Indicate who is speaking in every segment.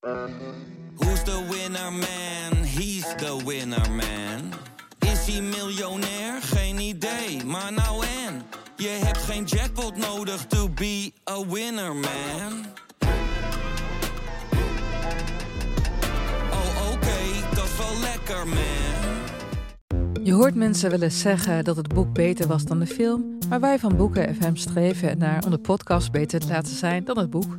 Speaker 1: Who's the winner man? He's the winner man. Is hij miljonair? Geen idee, maar nou en. Je hebt geen jackpot nodig to be a winner man. Oh oké, dat is wel lekker man.
Speaker 2: Je hoort mensen wel eens zeggen dat het boek beter was dan de film, maar wij van Boeken FM streven naar om de podcast beter te laten zijn dan het boek.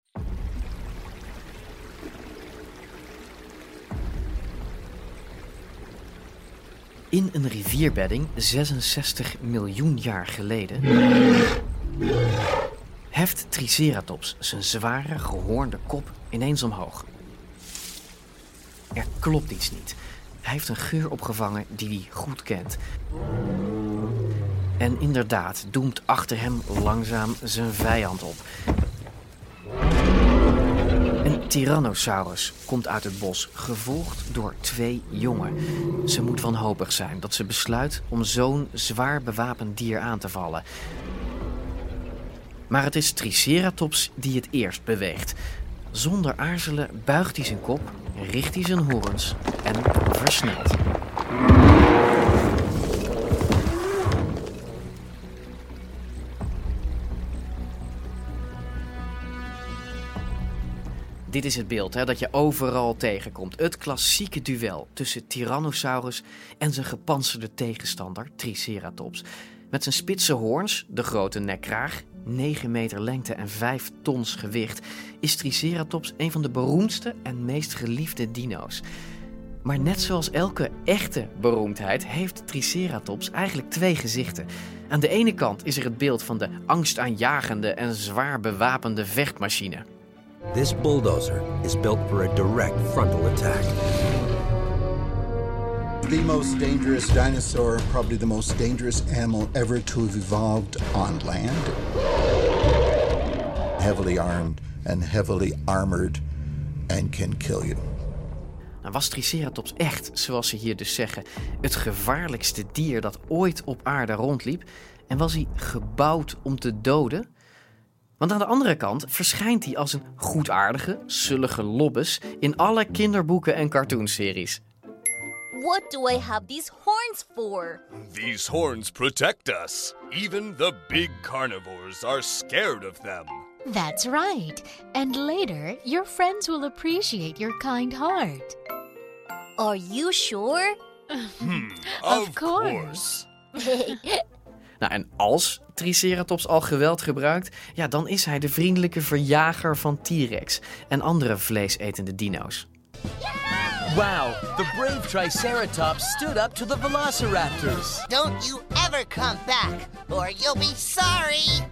Speaker 3: In een rivierbedding 66 miljoen jaar geleden heft Triceratops zijn zware, gehoornde kop ineens omhoog. Er klopt iets niet. Hij heeft een geur opgevangen die hij goed kent. En inderdaad doemt achter hem langzaam zijn vijand op. Tyrannosaurus komt uit het bos, gevolgd door twee jongen. Ze moet wanhopig zijn dat ze besluit om zo'n zwaar bewapend dier aan te vallen. Maar het is Triceratops die het eerst beweegt. Zonder aarzelen buigt hij zijn kop, richt hij zijn horens en versnelt. Dit is het beeld hè, dat je overal tegenkomt. Het klassieke duel tussen Tyrannosaurus en zijn gepantserde tegenstander Triceratops. Met zijn spitse hoorns, de grote nekkraag, 9 meter lengte en 5 tons gewicht, is Triceratops een van de beroemdste en meest geliefde dino's. Maar net zoals elke echte beroemdheid heeft Triceratops eigenlijk twee gezichten. Aan de ene kant is er het beeld van de angstaanjagende en zwaar bewapende vechtmachine.
Speaker 4: This bulldozer is built for a direct frontal attack.
Speaker 5: The most dangerous dinosaur, probably the most dangerous animal ever to have evolved on land. Heavily armed and heavily armored and can kill you.
Speaker 3: Nou, was Triceratops echt, zoals ze hier dus zeggen, het gevaarlijkste dier dat ooit op aarde rondliep? En was hij gebouwd om te doden? Want aan de andere kant verschijnt hij als een goedaardige, sullige lobbes in alle kinderboeken en cartoonseries.
Speaker 6: What do I have these horns for?
Speaker 7: These horns protect us. Even the big carnivores are scared of them.
Speaker 8: That's right. And later, your friends will appreciate your kind heart.
Speaker 6: Are you sure?
Speaker 7: Hmm,
Speaker 8: Of course.
Speaker 3: Nou, en als Triceratops al geweld gebruikt, ja, dan is hij de vriendelijke verjager van T-Rex en andere vleesetende dino's.
Speaker 9: Wow, the brave Triceratops stood up to the Velociraptors.
Speaker 10: Don't you ever come back, or you'll be sorry.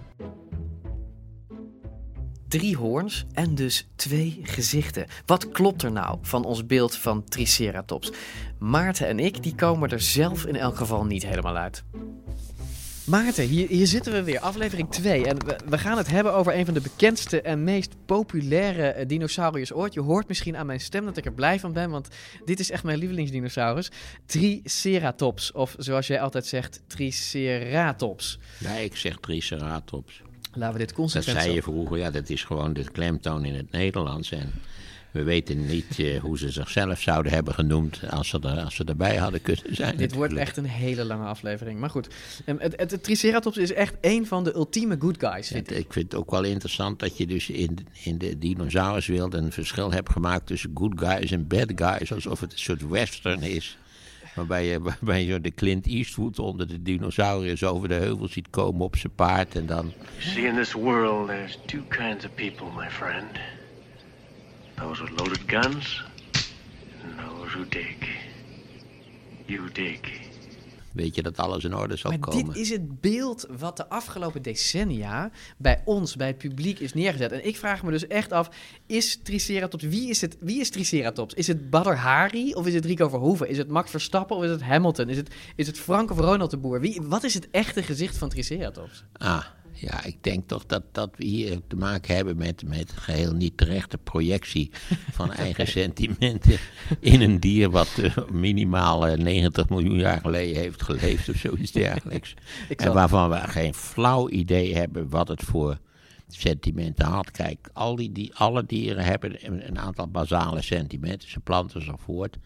Speaker 3: Drie hoorns en dus twee gezichten. Wat klopt er nou van ons beeld van Triceratops? Maarten en ik die komen er zelf in elk geval niet helemaal uit. Maarten, hier, hier zitten we weer, aflevering 2. En we, we gaan het hebben over een van de bekendste en meest populaire eh, dinosauriërs ooit. Je hoort misschien aan mijn stem dat ik er blij van ben, want dit is echt mijn lievelingsdinosaurus. Triceratops, of zoals jij altijd zegt, Triceratops.
Speaker 11: Ja, ik zeg Triceratops.
Speaker 3: Laten we dit
Speaker 11: Dat
Speaker 3: consequent
Speaker 11: zei je vroeger, ja, dat is gewoon de klemtoon in het Nederlands. En we weten niet eh, hoe ze zichzelf zouden hebben genoemd als ze, er, als ze erbij hadden kunnen zijn.
Speaker 3: Dit wordt echt een hele lange aflevering. Maar goed, Ehm, het, het, het Triceratops is echt een van de ultieme good guys. vind ik.
Speaker 11: ik vind het ook wel interessant dat je dus in, in de dinosauruswereld een verschil hebt gemaakt tussen good guys en bad guys. Alsof het een soort western is. Waarbij je, waarbij je de Clint Eastwood onder de dinosauriërs over de heuvel ziet komen op zijn paard. En dan
Speaker 12: See, in this world, there's two kinds of people, my friend. Those with loaded guns, and those who dig. You dig.
Speaker 11: weet je dat alles in orde zal
Speaker 3: Maar
Speaker 11: komen.
Speaker 3: dit is het beeld wat de afgelopen decennia bij ons, bij het publiek is neergezet. En ik vraag me dus echt af, is Triceratops, wie is, het, wie is Triceratops? Is het Badr Hari of is het Rico Verhoeven? Is het Max Verstappen of is het Hamilton? Is het, is het Frank of Ronald de Boer? Wie, wat is het echte gezicht van Triceratops?
Speaker 11: Ah, ja, ik denk toch dat, dat we hier te maken hebben met, met geheel niet terechte projectie van eigen sentimenten in een dier wat eh, minimaal eh, 90 miljoen jaar geleden heeft geleefd of zoiets dergelijks. En
Speaker 3: zal-
Speaker 11: waarvan we geen flauw idee hebben wat het voor sentimenten had. Kijk, al die, die, alle dieren hebben een, een aantal basale sentimenten. Ze planten zich voort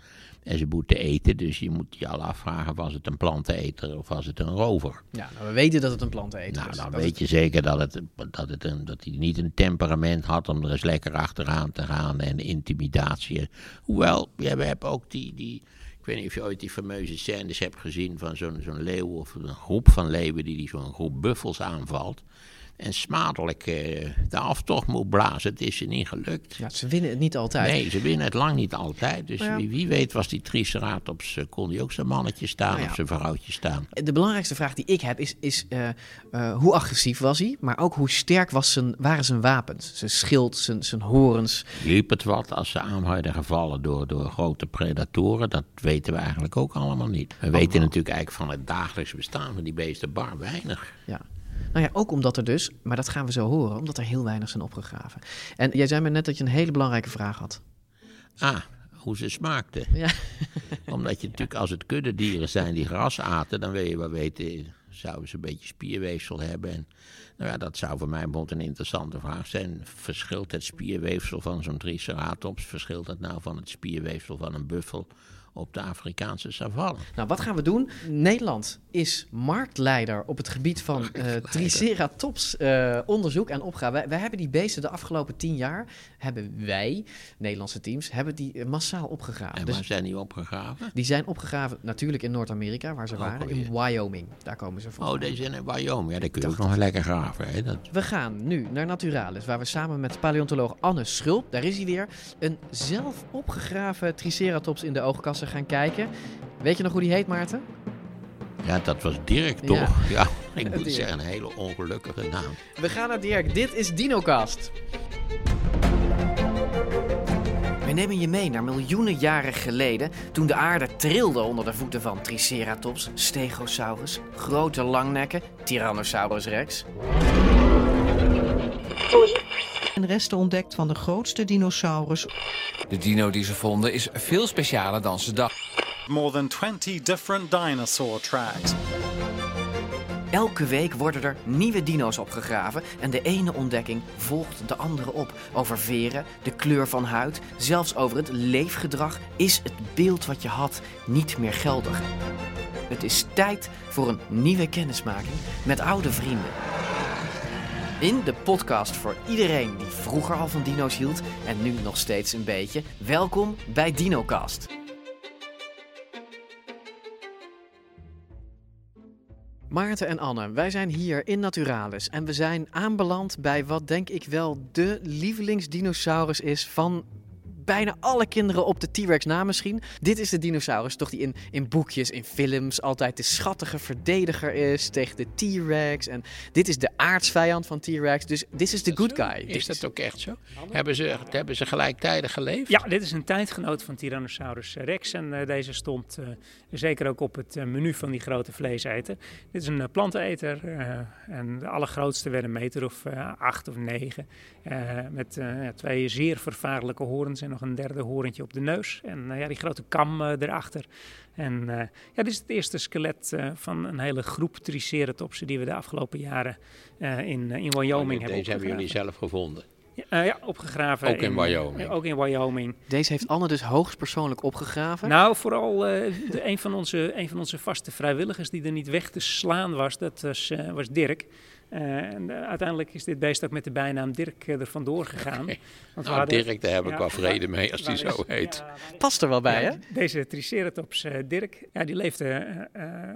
Speaker 11: en ze moeten eten. Dus je moet je al afvragen, was het een planteneter of was het een rover?
Speaker 3: Ja, nou, we weten dat het een planteneter
Speaker 11: Nou,
Speaker 3: is.
Speaker 11: dan
Speaker 3: Dat
Speaker 11: weet je zeker dat, het, dat, het een, dat hij niet een temperament had om er eens lekker achteraan te gaan en intimidatie. Hoewel, we hebben ook die, die, ik weet niet of je ooit die fameuze scènes hebt gezien van zo'n zo'n leeuw of een groep van leeuwen die, die zo'n groep buffels aanvalt. En smadelijk eh, de aftocht moet blazen. Het is ze niet gelukt.
Speaker 3: Ja, ze winnen het niet altijd.
Speaker 11: Nee, ze winnen het lang niet altijd. Dus
Speaker 3: ja.
Speaker 11: wie, wie weet was die Triceratops, kon die ook zijn mannetje staan
Speaker 3: Nou ja.
Speaker 11: of zijn vrouwtje staan.
Speaker 3: De belangrijkste vraag die ik heb is, is eh, eh, hoe agressief was hij? Maar ook hoe sterk was zijn, waren zijn wapens? Zijn schild, zijn, zijn horens.
Speaker 11: Liep het wat als ze aan werden gevallen door, door grote predatoren? Dat weten we eigenlijk ook allemaal niet. We weten natuurlijk eigenlijk van het dagelijks bestaan van die beesten bar weinig.
Speaker 3: Ja. Nou ja, ook omdat er dus, maar dat gaan we zo horen, omdat er heel weinig zijn opgegraven. En jij zei me net dat je een hele belangrijke vraag had.
Speaker 11: Ah, hoe ze smaakten.
Speaker 3: Ja.
Speaker 11: Omdat je natuurlijk, als het kuddedieren zijn die gras aten, dan wil je wel weten, zouden ze een beetje spierweefsel hebben? En nou ja, dat zou voor mij bijvoorbeeld een interessante vraag zijn. Verschilt het spierweefsel van zo'n triceratops, verschilt dat nou van het spierweefsel van een buffel op de Afrikaanse savanne?
Speaker 3: Nou, wat gaan we doen? Nederland is marktleider op het gebied van eh triceratops eh, onderzoek en opgave. Wij, wij hebben die beesten de afgelopen tien jaar, hebben wij, Nederlandse teams, hebben die eh, massaal opgegraven.
Speaker 11: En
Speaker 3: Dus
Speaker 11: waar zijn die opgegraven?
Speaker 3: die zijn opgegraven natuurlijk in Noord-Amerika, waar ze
Speaker 11: Ook
Speaker 3: waren,
Speaker 11: alweer.
Speaker 3: in Wyoming. Daar komen ze van.
Speaker 11: Oh, deze zijn in Wyoming. Ja, daar kun je ook nog lekker graven. Hè? Dat,
Speaker 3: We gaan nu naar Naturalis, waar we samen met paleontoloog Anne Schulp, daar is hij weer, een zelf opgegraven triceratops in de gaan kijken. Weet je nog hoe die heet, Maarten?
Speaker 11: ja, dat was Dirk
Speaker 3: Ja.
Speaker 11: toch? Ja, ik moet
Speaker 3: Dirk.
Speaker 11: zeggen, een hele ongelukkige naam.
Speaker 3: We gaan naar Dirk. Dit is DinoCast. We nemen je mee naar miljoenen jaren geleden, toen de aarde trilde onder de voeten van Triceratops, Stegosaurus, grote langnekken, Tyrannosaurus rex.
Speaker 13: En resten ontdekt van de grootste dinosaurus.
Speaker 14: De dino die ze vonden is veel specialer dan ze dachten.
Speaker 15: More than 20 different dinosaur tracks.
Speaker 3: Elke week worden er nieuwe dino's opgegraven en de ene ontdekking volgt de andere op. Over veren, de kleur van huid, zelfs over het leefgedrag is het beeld wat je had niet meer geldig. Het is tijd voor een nieuwe kennismaking met oude vrienden. In de podcast voor iedereen die vroeger al van dino's hield en nu nog steeds een beetje. Welkom bij DinoCast. Maarten en Anne, wij zijn hier in Naturalis en we zijn aanbeland bij wat denk ik wel de lievelingsdinosaurus is van bijna alle kinderen op de T-Rex na misschien. Dit is de dinosaurus, toch die in, in boekjes, in films altijd de schattige verdediger is tegen de T-Rex. En dit is de aardsvijand van T-Rex, dus dit is de good guy.
Speaker 11: Is dat ook echt zo? Hebben ze, hebben ze gelijktijdig geleefd?
Speaker 16: Ja, dit is een tijdgenoot van Tyrannosaurus rex. En eh, deze stond eh, zeker ook op het eh, menu van die grote vleeseter. Dit is een uh, planteneter. eh, en de allergrootste werd een meter of acht of negen. eh, met eh, twee zeer vervaarlijke horens en nog een derde horentje op de neus. En eh, ja, die grote kam eh, erachter. En eh, ja, dit is het eerste skelet eh, van een hele groep triceratopsen die we de afgelopen jaren eh, in, in Wyoming hebben
Speaker 11: Deze hebben jullie zelf gevonden.
Speaker 16: Ja, ja, opgegraven.
Speaker 11: Ook in Wyoming.
Speaker 16: ook in Wyoming.
Speaker 3: Deze heeft Anne dus hoogstpersoonlijk opgegraven.
Speaker 16: Nou, vooral eh, de, een, van onze, een van onze vaste vrijwilligers die er niet weg te slaan was, dat was, was Dirk. Eh, en eh, uiteindelijk is dit beest ook met de bijnaam Dirk eh, er vandoor gegaan. Want
Speaker 11: Nou,
Speaker 16: hadden-
Speaker 11: Dirk, daar heb ik
Speaker 16: ja,
Speaker 11: wel vrede mee als die zo heet.
Speaker 16: ja,
Speaker 3: Past er wel bij,
Speaker 16: ja,
Speaker 3: hè?
Speaker 16: Deze Triceratops Dirk, ja, die leefde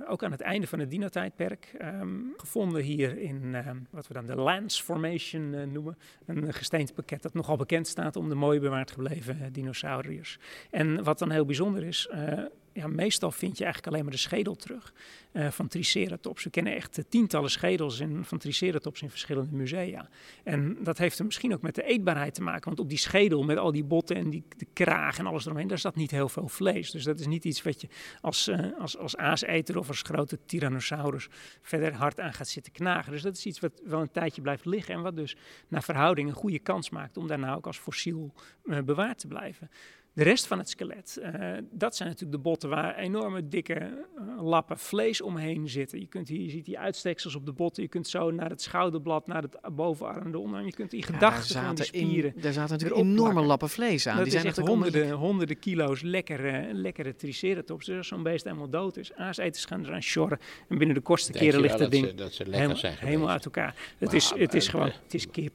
Speaker 16: ook aan het einde van het dinotijdperk. Ehm, gevonden hier in ehm, wat we dan de Lance Formation noemen. Een gesteentepakket dat nogal bekend staat om de mooi bewaard gebleven dinosauriërs. En wat dan heel bijzonder is, eh, ja, meestal vind je eigenlijk alleen maar de schedel terug uh, van Triceratops. We kennen echt tientallen schedels in, van Triceratops in verschillende musea. En dat heeft er misschien ook met de eetbaarheid te maken. Want op die schedel met al die botten en die, de kraag en alles eromheen, daar zat niet heel veel vlees. Dus dat is niet iets wat je als, uh, als, als aaseter of als grote tyrannosaurus verder hard aan gaat zitten knagen. Dus dat is iets wat wel een tijdje blijft liggen en wat dus naar verhouding een goede kans maakt om daarna ook als fossiel bewaard te blijven. De rest van het skelet, uh, dat zijn natuurlijk de botten waar enorme dikke uh, lappen vlees omheen zitten. Je, kunt hier, je ziet die uitsteksels op de botten. Je kunt zo naar het schouderblad, naar het bovenarm, de onderarm. Je kunt die gedachten ja, van die spieren.
Speaker 3: In, daar zaten natuurlijk enorme plakken. lappen vlees aan.
Speaker 16: Dat
Speaker 3: die zijn
Speaker 16: echt honderden, honderden kilo's lekkere, lekkere triceratops. Dus als zo'n beest helemaal dood is, aaseters gaan eraan sjorren. En binnen de kortste
Speaker 11: Denk
Speaker 16: keren ligt
Speaker 11: dat
Speaker 16: ding
Speaker 11: ze, dat ze
Speaker 16: helemaal,
Speaker 11: zijn
Speaker 16: helemaal uit elkaar. Het is, het is gewoon, het is kip.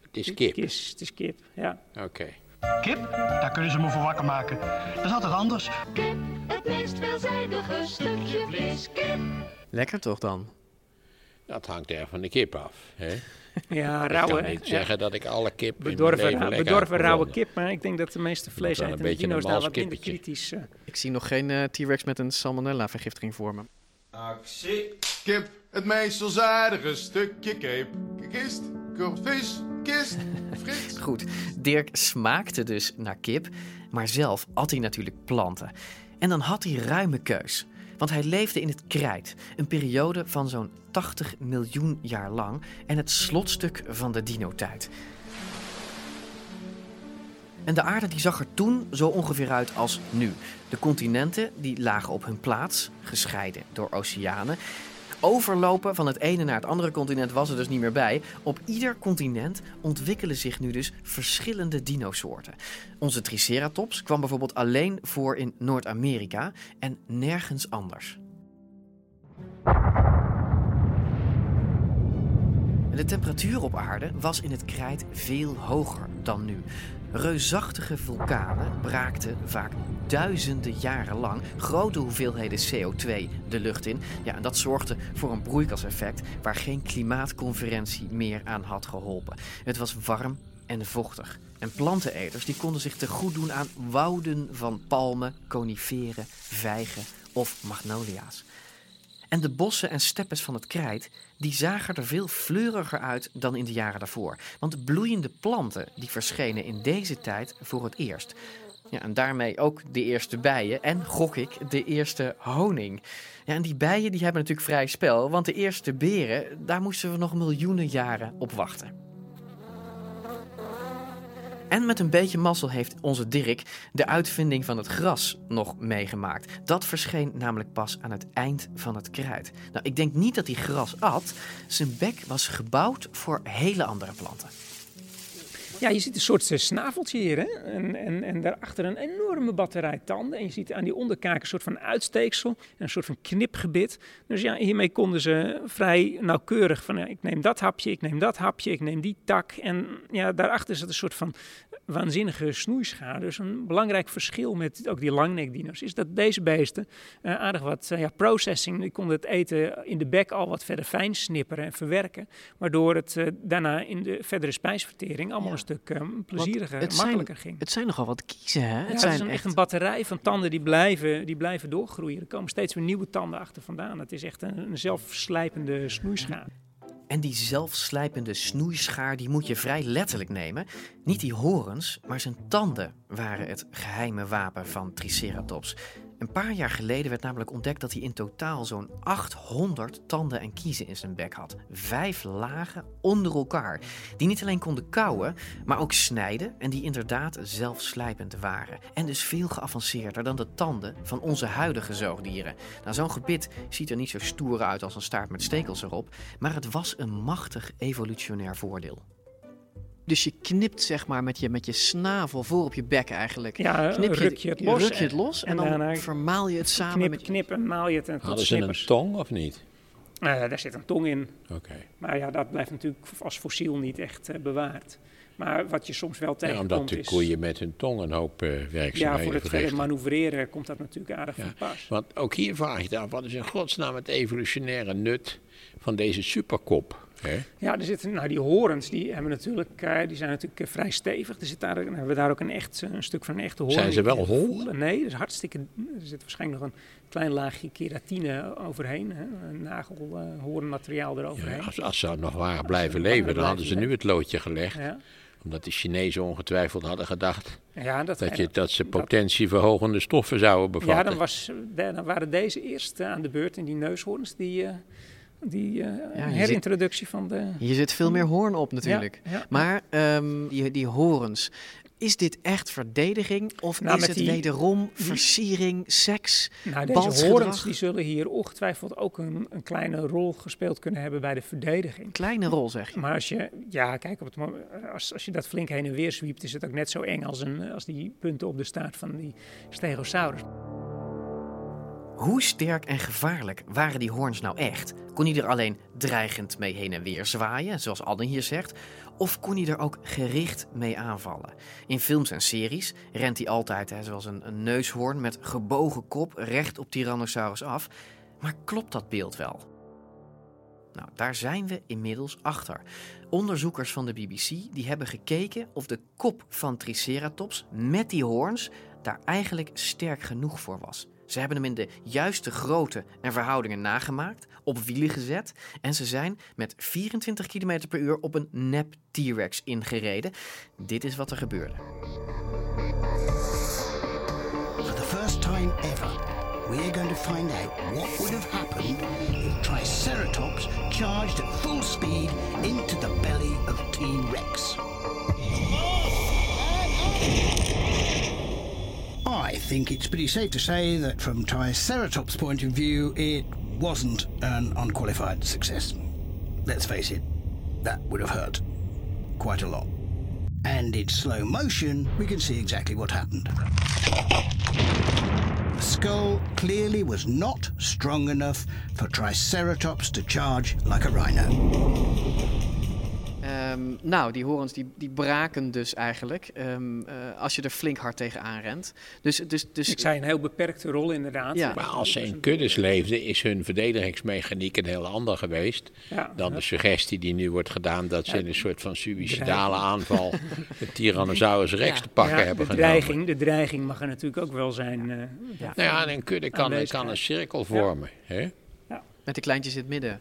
Speaker 11: Het is kip?
Speaker 16: Het is, het is kip, ja.
Speaker 11: Oké. Okay.
Speaker 17: Kip, daar kunnen ze me voor wakker maken. Dat is altijd anders.
Speaker 18: Kip, het meest veelzijdige stukje vlees. Kip.
Speaker 3: Lekker toch dan?
Speaker 11: Dat hangt erg van de kip af. Hè?
Speaker 16: Ja,
Speaker 11: ik
Speaker 16: rauwe.
Speaker 11: kan niet zeggen
Speaker 16: ja.
Speaker 11: dat ik alle kip
Speaker 16: bedorven,
Speaker 11: in mijn leven
Speaker 16: bedorven rauwe kip, maar ik denk dat de meeste vlees
Speaker 11: beetje
Speaker 16: dino's daar wat minder kritisch. Uh,
Speaker 3: Ik zie nog geen uh, T-Rex met een salmonella-vergiftiging voor me.
Speaker 19: Actie. Kip, het meest veelzijdige stukje kip. Kist, vis, kist.
Speaker 3: Goed, Dirk smaakte dus naar kip, maar zelf at hij natuurlijk planten. En dan had hij ruime keus. Want hij leefde in het krijt, een periode van zo'n 80 miljoen jaar lang en het slotstuk van de dino-tijd. En de aarde die zag er toen zo ongeveer uit als nu. De continenten die lagen op hun plaats, gescheiden door oceanen. Overlopen van het ene naar het andere continent was er dus niet meer bij. Op ieder continent ontwikkelen zich nu dus verschillende dinosoorten. Onze Triceratops kwam bijvoorbeeld alleen voor in Noord-Amerika en nergens anders. De temperatuur op aarde was in het krijt veel hoger dan nu. Reusachtige vulkanen braakten vaak duizenden jaren lang grote hoeveelheden CO2 de lucht in. Ja, en dat zorgde voor een broeikaseffect waar geen klimaatconferentie meer aan had geholpen. Het was warm en vochtig. En planteneters die konden zich te goed doen aan wouden van palmen, coniferen, vijgen of magnolia's. En de bossen en steppes van het krijt, die zagen er veel fleuriger uit dan in de jaren daarvoor. Want bloeiende planten, die verschenen in deze tijd voor het eerst. Ja, en daarmee ook de eerste bijen en, gok ik, de eerste honing. Ja, en die bijen die hebben natuurlijk vrij spel, want de eerste beren, daar moesten we nog miljoenen jaren op wachten. En met een beetje mazzel heeft onze Dirk de uitvinding van het gras nog meegemaakt. Dat verscheen namelijk pas aan het eind van het kruid. Nou, ik denk niet dat hij gras at. Zijn bek was gebouwd voor hele andere planten.
Speaker 16: Ja, je ziet een soort uh, snaveltje hier. Hè? En, en, en daarachter een enorme batterij tanden. En je ziet aan die onderkaak een soort van uitsteeksel. Een soort van knipgebit. Dus ja, hiermee konden ze vrij nauwkeurig van... Ja, ik neem dat hapje, ik neem dat hapje, ik neem die tak. En ja, daarachter zit een soort van waanzinnige snoeischaar. Dus een belangrijk verschil met ook die langnekdino's... is dat deze beesten uh, aardig wat uh, ja, processing... die konden het eten in de bek al wat verder fijn snipperen en verwerken. Waardoor het daarna in de verdere spijsvertering... allemaal ja stuk um, plezieriger,
Speaker 3: het
Speaker 16: makkelijker
Speaker 3: zijn,
Speaker 16: ging.
Speaker 3: Het zijn nogal wat kiezen, hè?
Speaker 16: Ja,
Speaker 3: het,
Speaker 16: het
Speaker 3: zijn
Speaker 16: is een, echt een batterij van tanden die blijven, die blijven doorgroeien. Er komen steeds weer nieuwe tanden achter vandaan. Het is echt een, een zelfslijpende snoeischaar.
Speaker 3: En die zelfslijpende snoeischaar die moet je vrij letterlijk nemen. Niet die horens, maar zijn tanden waren het geheime wapen van Triceratops. Een paar jaar geleden werd namelijk ontdekt dat hij in totaal zo'n 800 tanden en kiezen in zijn bek had. Vijf lagen onder elkaar, die niet alleen konden kauwen, maar ook snijden en die inderdaad zelfslijpend waren. En dus veel geavanceerder dan de tanden van onze huidige zoogdieren. Nou, zo'n gebit ziet er niet zo stoer uit als een staart met stekels erop, maar het was een machtig evolutionair voordeel. Dus je knipt zeg maar met je, met je snavel voor op je bek eigenlijk.
Speaker 16: Ja,
Speaker 3: Knip je,
Speaker 16: ruk je het los.
Speaker 3: Ruk je het los en,
Speaker 16: en
Speaker 3: dan vermaal je het samen
Speaker 16: knip,
Speaker 3: met je...
Speaker 16: knip en maal je het en
Speaker 11: Hadden ze een tong of niet?
Speaker 16: Eh, daar zit een tong in.
Speaker 11: Oké.
Speaker 16: Maar ja, dat blijft natuurlijk als fossiel niet echt eh, bewaard. Maar wat je soms wel
Speaker 11: Ja,
Speaker 16: tegenkomt
Speaker 11: omdat de
Speaker 16: is...
Speaker 11: koeien met hun tong een hoop eh, werkzaamheden
Speaker 16: Ja, voor het verder manoeuvreren komt dat natuurlijk aardig
Speaker 11: Ja,
Speaker 16: van pas.
Speaker 11: Want ook hier vraag je af, wat is in godsnaam het evolutionaire nut van deze superkop? Hè?
Speaker 16: Ja, er zitten, nou, die horens die hebben natuurlijk, eh, die zijn natuurlijk eh, vrij stevig. Er zit daar, hebben we daar ook een, echt, een stuk van een echte hoorn.
Speaker 11: Zijn ze wel hol?
Speaker 16: Nee, dat is hartstikke. Er zit waarschijnlijk nog een klein laagje keratine overheen. Hè? Een nagelhoornmateriaal eroverheen.
Speaker 11: Als, als ze nog waren blijven leven, dan hadden ze nu het loodje gelegd.
Speaker 16: Ja.
Speaker 11: Omdat de Chinezen ongetwijfeld hadden gedacht
Speaker 16: Ja, dat-
Speaker 11: dat, je, dat ze potentieverhogende stoffen zouden bevatten.
Speaker 16: Ja, dan, was, dan waren deze eerst eh, aan de beurt in die neushoorns. Die, eh, die eh,
Speaker 3: je
Speaker 16: herintroductie van de...
Speaker 3: Hier zit veel meer hoorn op natuurlijk.
Speaker 16: Ja, ja.
Speaker 3: Maar ehm, die, die horens, is dit echt verdediging of
Speaker 16: Nou,
Speaker 3: is het
Speaker 16: die-
Speaker 3: wederom versiering, seks,
Speaker 16: Nou, deze horens die zullen hier ongetwijfeld ook een, een kleine rol gespeeld kunnen hebben bij de verdediging.
Speaker 3: Kleine rol zeg je?
Speaker 16: Maar als je, ja, kijk, op het, mo- als, als je dat flink heen en weer zwiept, is het ook net zo eng als, een, als die punten op de staart van die Stegosaurus.
Speaker 3: Hoe sterk en gevaarlijk waren die hoorns nou echt? Kon hij er alleen dreigend mee heen en weer zwaaien, zoals Anne hier zegt? Of kon hij er ook gericht mee aanvallen? In films en series rent hij altijd, hè, zoals een, een neushoorn met gebogen kop, recht op Tyrannosaurus af. Maar klopt dat beeld wel? Nou, daar zijn we inmiddels achter. Onderzoekers van de BBC die hebben gekeken of de kop van Triceratops met die hoorns daar eigenlijk sterk genoeg voor was. Ze hebben hem in de juiste grootte en verhoudingen nagemaakt, op wielen gezet en ze zijn met 24 km per uur op een nep T-Rex ingereden. Dit is wat er gebeurde.
Speaker 20: For the first time ever, we're going to find out what would have happened if Triceratops charged at full speed into the belly of T Rex. I think it's pretty safe to say that from Triceratops' point of view, it wasn't an unqualified success. Let's face it, that would have hurt quite a lot. And in slow motion, we can see exactly what happened. The skull clearly was not strong enough for Triceratops to charge like a rhino.
Speaker 3: Ehm, nou, die horens die, die braken dus eigenlijk ehm, eh, als je er flink hard tegen aanrent. Dus, dus, dus,
Speaker 16: Ik zei een heel beperkte rol inderdaad.
Speaker 3: Ja.
Speaker 11: Maar als ze in kuddes leefden, is hun verdedigingsmechaniek een heel ander geweest
Speaker 16: Ja,
Speaker 11: dan de suggestie die nu wordt gedaan dat ze
Speaker 16: Ja,
Speaker 11: in een soort van suïcidale aanval de Tyrannosaurus rex te pakken
Speaker 16: Ja,
Speaker 11: hebben
Speaker 16: de
Speaker 11: genomen.
Speaker 16: dreiging, de dreiging mag er natuurlijk ook wel zijn. eh,
Speaker 11: Nou ja, en een kudde kan, kan een cirkel
Speaker 16: Ja.
Speaker 11: vormen. Hè?
Speaker 3: met de kleintjes in het midden.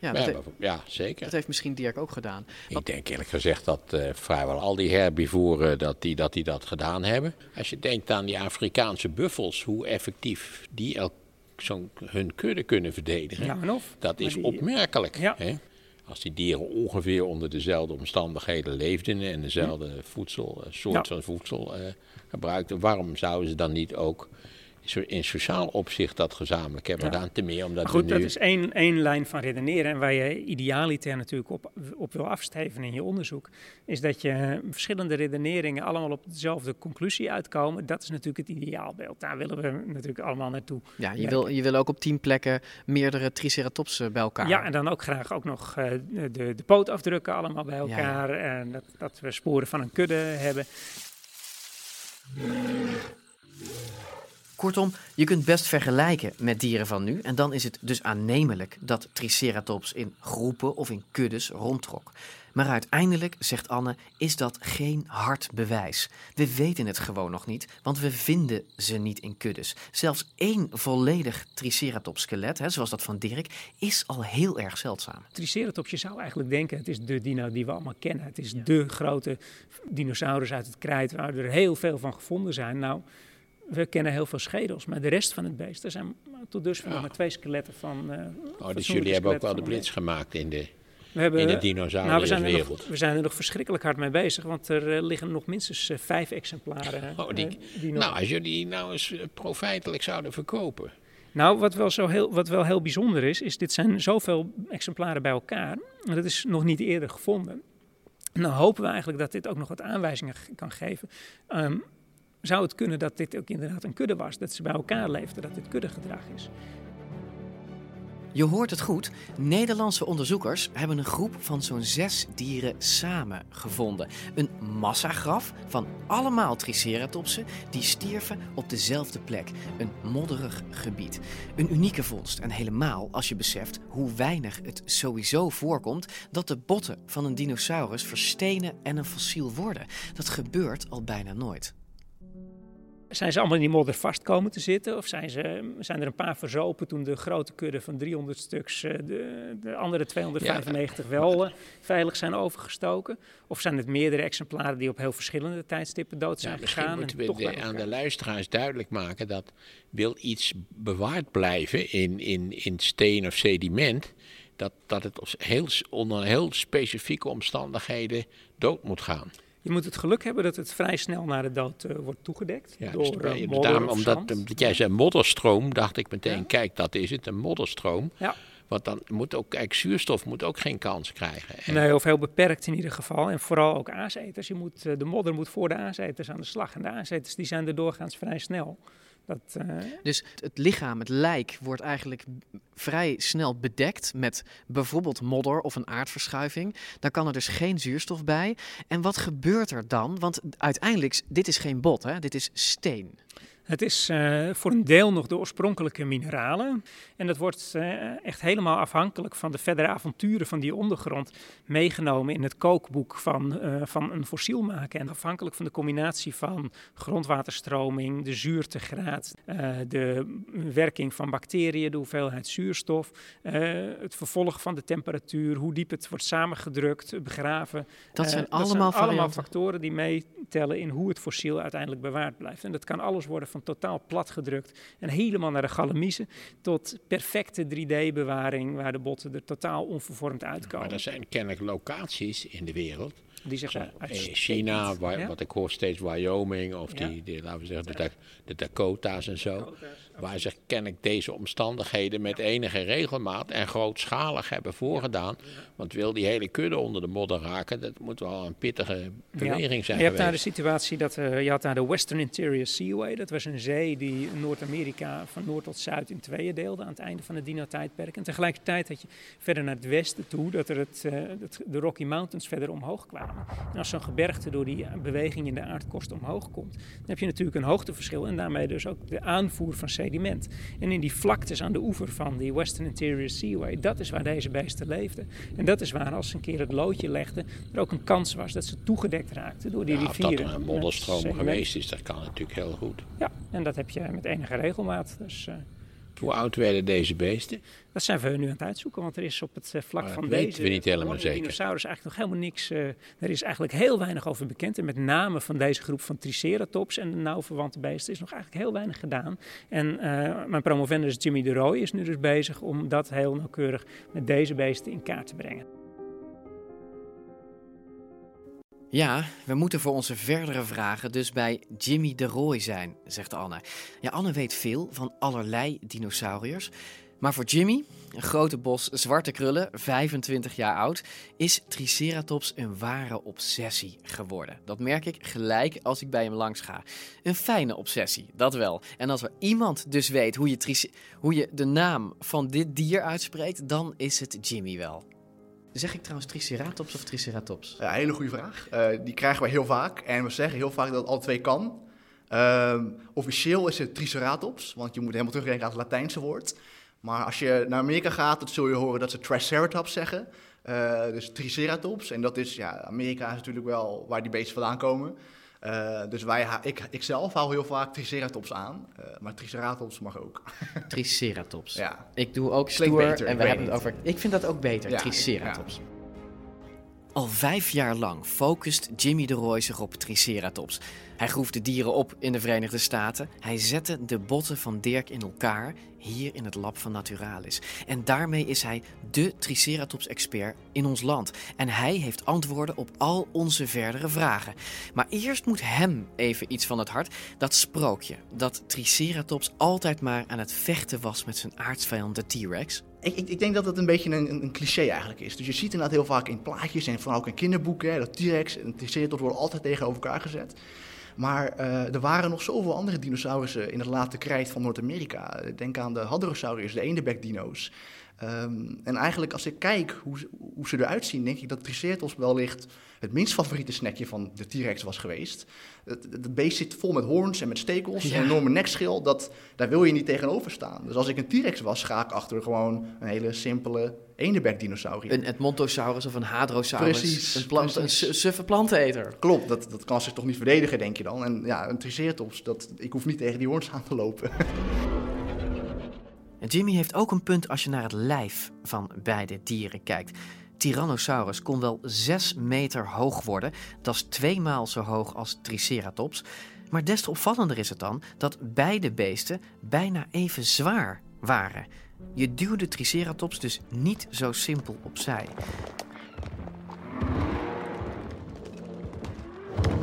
Speaker 3: Ja,
Speaker 11: Ja,
Speaker 3: dat, he-
Speaker 11: ja, zeker.
Speaker 3: dat heeft misschien Dirk ook gedaan.
Speaker 11: Ik denk eerlijk gezegd dat eh, vrijwel al die herbivoren dat die, dat die dat gedaan hebben. Als je denkt aan die Afrikaanse buffels, hoe effectief die elk, zo'n hun kudde kunnen verdedigen.
Speaker 16: Ja, of.
Speaker 11: Dat is
Speaker 16: die-
Speaker 11: opmerkelijk.
Speaker 16: Ja.
Speaker 11: Hè? Als die dieren ongeveer onder dezelfde omstandigheden leefden en dezelfde voedsel, eh, soort
Speaker 16: Ja.
Speaker 11: van voedsel eh, gebruikten, waarom zouden ze dan niet ook in sociaal opzicht dat gezamenlijk hebben
Speaker 16: Ja.
Speaker 11: gedaan? Ten meer omdat
Speaker 16: Maar goed,
Speaker 11: nu...
Speaker 16: dat is één, één lijn van redeneren. En waar je idealiter natuurlijk op, op wil afsteven in je onderzoek, is dat je verschillende redeneringen allemaal op dezelfde conclusie uitkomen. Dat is natuurlijk het ideaalbeeld. Daar willen we natuurlijk allemaal naartoe.
Speaker 3: Ja, je wil, je wil ook op tien plekken meerdere Triceratops eh, bij elkaar.
Speaker 16: Ja, en dan ook graag ook nog eh, de, de pootafdrukken allemaal bij
Speaker 3: ja.
Speaker 16: elkaar. En dat, dat we sporen van een kudde hebben.
Speaker 3: Kortom, je kunt best vergelijken met dieren van nu. En dan is het dus aannemelijk dat Triceratops in groepen of in kuddes rondtrok. Maar uiteindelijk, zegt Anne, is dat geen hard bewijs. We weten het gewoon nog niet, want we vinden ze niet in kuddes. Zelfs één volledig Triceratops-skelet, hè, zoals dat van Dirk, is al heel erg zeldzaam.
Speaker 16: Triceratops, je zou eigenlijk denken, het is de dino die we allemaal kennen. Het is de grote dinosaurus uit het krijt waar er heel veel van gevonden zijn. Nou, we kennen heel veel schedels, maar de rest van het beest, er zijn tot dusver nog maar twee skeletten van. eh,
Speaker 11: Oh, dus jullie hebben ook wel de blitz gemaakt in de,
Speaker 16: We hebben,
Speaker 11: in de
Speaker 16: nou, we, zijn er
Speaker 11: dinosauruswereld.
Speaker 16: nog, we zijn er nog verschrikkelijk hard mee bezig, want er eh, liggen nog minstens eh, vijf exemplaren.
Speaker 11: Oh, die,
Speaker 16: die nog-
Speaker 11: nou, als jullie nou eens profijtelijk zouden verkopen.
Speaker 16: Nou, wat wel, zo heel, wat wel heel bijzonder is, is dit zijn zoveel exemplaren bij elkaar. En dat is nog niet eerder gevonden. En dan hopen we eigenlijk dat dit ook nog wat aanwijzingen kan geven. Ehm, zou het kunnen dat dit ook inderdaad een kudde was? Dat ze bij elkaar leefden, dat dit kuddegedrag is?
Speaker 3: Je hoort het goed. Nederlandse onderzoekers hebben een groep van zo'n zes dieren samen gevonden. Een massagraf van allemaal triceratopsen die stierven op dezelfde plek. Een modderig gebied. Een unieke vondst en helemaal als je beseft hoe weinig het sowieso voorkomt dat de botten van een dinosaurus verstenen en een fossiel worden. Dat gebeurt al bijna nooit.
Speaker 16: Zijn ze allemaal in die modder vast komen te zitten? Of zijn, ze, zijn er een paar verzopen toen de grote kudde van 300 stuks eh, de, de andere 295 wel eh, veilig zijn overgestoken? Of zijn het meerdere exemplaren die op heel verschillende tijdstippen dood zijn
Speaker 11: Ja, misschien
Speaker 16: gegaan?
Speaker 11: moeten
Speaker 16: en
Speaker 11: we de- aan de luisteraars duidelijk maken dat wil iets bewaard blijven in, in, in steen of sediment, dat, dat het heel, onder heel specifieke omstandigheden dood moet gaan.
Speaker 16: Je moet het geluk hebben dat het vrij snel na de dood eh, wordt toegedekt
Speaker 11: Ja,
Speaker 16: door
Speaker 11: dus,
Speaker 16: eh, modder
Speaker 11: daarom, omdat, jij zei modderstroom, dacht ik meteen, kijk, dat is het, een modderstroom.
Speaker 16: Ja.
Speaker 11: Want dan moet ook, kijk, zuurstof moet ook geen kans krijgen. En-
Speaker 16: Nee, of heel beperkt in ieder geval. En vooral ook aaseters. Je moet, eh, de modder moet voor de aaseters aan de slag. En de aaseters die zijn er doorgaans vrij snel. Dat, eh,
Speaker 3: Dus het lichaam, het lijk, wordt eigenlijk vrij snel bedekt met bijvoorbeeld modder of een aardverschuiving. Daar kan er dus geen zuurstof bij. En wat gebeurt er dan? Want uiteindelijk, dit is geen bot, hè? dit is steen.
Speaker 16: Het is eh, voor een deel nog de oorspronkelijke mineralen. En dat wordt eh, echt helemaal afhankelijk van de verdere avonturen van die ondergrond meegenomen in het kookboek van, eh, van een fossiel maken. En afhankelijk van de combinatie van grondwaterstroming, de zuurtegraad, de werking van bacteriën, de hoeveelheid zuurstof, het vervolg van de temperatuur, hoe diep het wordt samengedrukt, begraven.
Speaker 3: Dat zijn
Speaker 16: dat zijn
Speaker 3: allemaal
Speaker 16: allemaal factoren die meetellen in hoe het fossiel uiteindelijk bewaard blijft. En dat kan alles worden van totaal platgedrukt en helemaal naar de galamiezen tot perfecte 3D-bewaring waar de botten er totaal onvervormd uitkomen.
Speaker 11: Maar er zijn kennelijk locaties in de wereld.
Speaker 16: Die zich
Speaker 11: Zo, in
Speaker 16: uitstekend-
Speaker 11: China, waar,
Speaker 16: Ja.
Speaker 11: wat ik hoor steeds Wyoming of
Speaker 16: Ja.
Speaker 11: die, die, laten we zeggen, de Dakota's en zo. Waar zich kennelijk deze omstandigheden met enige regelmaat en grootschalig hebben voorgedaan. Want wil die hele kudde onder de modder raken, dat moet wel een pittige beweging zijn
Speaker 16: Je hebt daar de situatie dat eh, je had daar de Western Interior Seaway. Dat was een zee die Noord-Amerika van noord tot zuid in tweeën deelde aan het einde van het dino-tijdperk. En tegelijkertijd had je verder naar het westen toe dat er het, eh, de Rocky Mountains verder omhoog kwamen. En als zo'n gebergte door die beweging in de aardkorst omhoog komt, dan heb je natuurlijk een hoogteverschil en daarmee dus ook de aanvoer van sediment. En in die vlaktes aan de oever van die Western Interior Seaway, dat is waar deze beesten leefden. En dat is waar als ze een keer het loodje legden, er ook een kans was dat ze toegedekt raakten door die
Speaker 11: Ja,
Speaker 16: rivieren.
Speaker 11: dat er een modderstroom geweest is, dat kan natuurlijk heel goed.
Speaker 16: Ja, en dat heb je met enige regelmaat. Dus, eh,
Speaker 11: Hoe oud werden deze beesten?
Speaker 16: dat zijn we nu aan het uitzoeken, want er is op het eh, vlak van
Speaker 11: weten
Speaker 16: deze
Speaker 11: we niet helemaal zeker.
Speaker 16: dinosaurus eigenlijk nog helemaal niks. eh, er is eigenlijk heel weinig over bekend. En met name van deze groep van Triceratops en de nauw verwante beesten is nog eigenlijk heel weinig gedaan. En eh, mijn promovendus Jimmy de Roy is nu dus bezig om dat heel nauwkeurig met deze beesten in kaart te brengen.
Speaker 3: Ja, we moeten voor onze verdere vragen dus bij Jimmy de Roy zijn, zegt Anne. Ja, Anne weet veel van allerlei dinosauriërs. Maar voor Jimmy, een grote bos zwarte krullen, 25 jaar oud, is Triceratops een ware obsessie geworden. Dat merk ik gelijk als ik bij hem langs ga. Een fijne obsessie, dat wel. En als er iemand dus weet hoe je, hoe je de naam van dit dier uitspreekt, dan is het Jimmy wel. Zeg ik trouwens Triceratops of Triceratops?
Speaker 21: Ja, hele goede vraag. Eh, die krijgen wij heel vaak. En we zeggen heel vaak dat het alle twee kan. Ehm, officieel is het Triceratops, want je moet helemaal terugdenken aan het Latijnse woord. Maar als je naar Amerika gaat, dan zul je horen dat ze Triceratops zeggen. Eh, dus Triceratops. En dat is, ja, Amerika is natuurlijk wel waar die beesten vandaan komen. Eh, dus wij, ik, ik zelf hou heel vaak Triceratops aan. Eh, maar Triceratops mag ook.
Speaker 3: Triceratops.
Speaker 21: Ja.
Speaker 3: Ik doe ook
Speaker 21: Klinkt
Speaker 3: stoer
Speaker 21: beter,
Speaker 3: en
Speaker 21: ik
Speaker 3: we hebben het over... Ik vind dat ook beter,
Speaker 21: Ja,
Speaker 3: Triceratops. Al vijf jaar lang focust Jimmy de Roy zich op Triceratops. Hij groef de dieren op in de Verenigde Staten. Hij zette de botten van Dirk in elkaar hier in het lab van Naturalis. En daarmee is hij de Triceratops-expert in ons land. En hij heeft antwoorden op al onze verdere vragen. Maar eerst moet hem even iets van het hart. Dat sprookje dat Triceratops altijd maar aan het vechten was met zijn aardsvijand de T-Rex.
Speaker 21: Ik, ik, ik denk dat het een beetje een, een, een cliché eigenlijk is. Dus je ziet inderdaad heel vaak in plaatjes en vooral ook in kinderboeken... hè, dat T-Rex en Triceratops worden altijd tegenover elkaar gezet. Maar eh, er waren nog zoveel andere dinosaurussen in het late krijt van Noord-Amerika. Denk aan de Hadrosaurus, de eendenbekdino's. Um, en eigenlijk als ik kijk hoe, hoe ze eruit zien, denk ik dat Triceratops wellicht het minst favoriete snackje van de T-Rex was geweest. Het, het, beest zit vol met hoorns en met stekels
Speaker 3: Ja.
Speaker 21: en een enorme nekschil. Dat, daar wil je niet tegenover staan. Dus als ik een T-Rex was, ga ik achter gewoon een hele simpele eendenbek-dinosaurier.
Speaker 3: Een Edmontosaurus of een Hadrosaurus.
Speaker 21: Precies,
Speaker 3: Een, plant,
Speaker 21: precies.
Speaker 3: een suffe planteneter.
Speaker 21: Klopt, dat, dat kan zich toch niet verdedigen, denk je dan. En ja, een Triceratops, dat, ik hoef niet tegen die hoorns aan te lopen.
Speaker 3: En Jimmy heeft ook een punt als je naar het lijf van beide dieren kijkt. Tyrannosaurus kon wel 6 meter hoog worden. Dat is tweemaal zo hoog als Triceratops. Maar des te opvallender is het dan dat beide beesten bijna even zwaar waren. Je duwde Triceratops dus niet zo simpel opzij.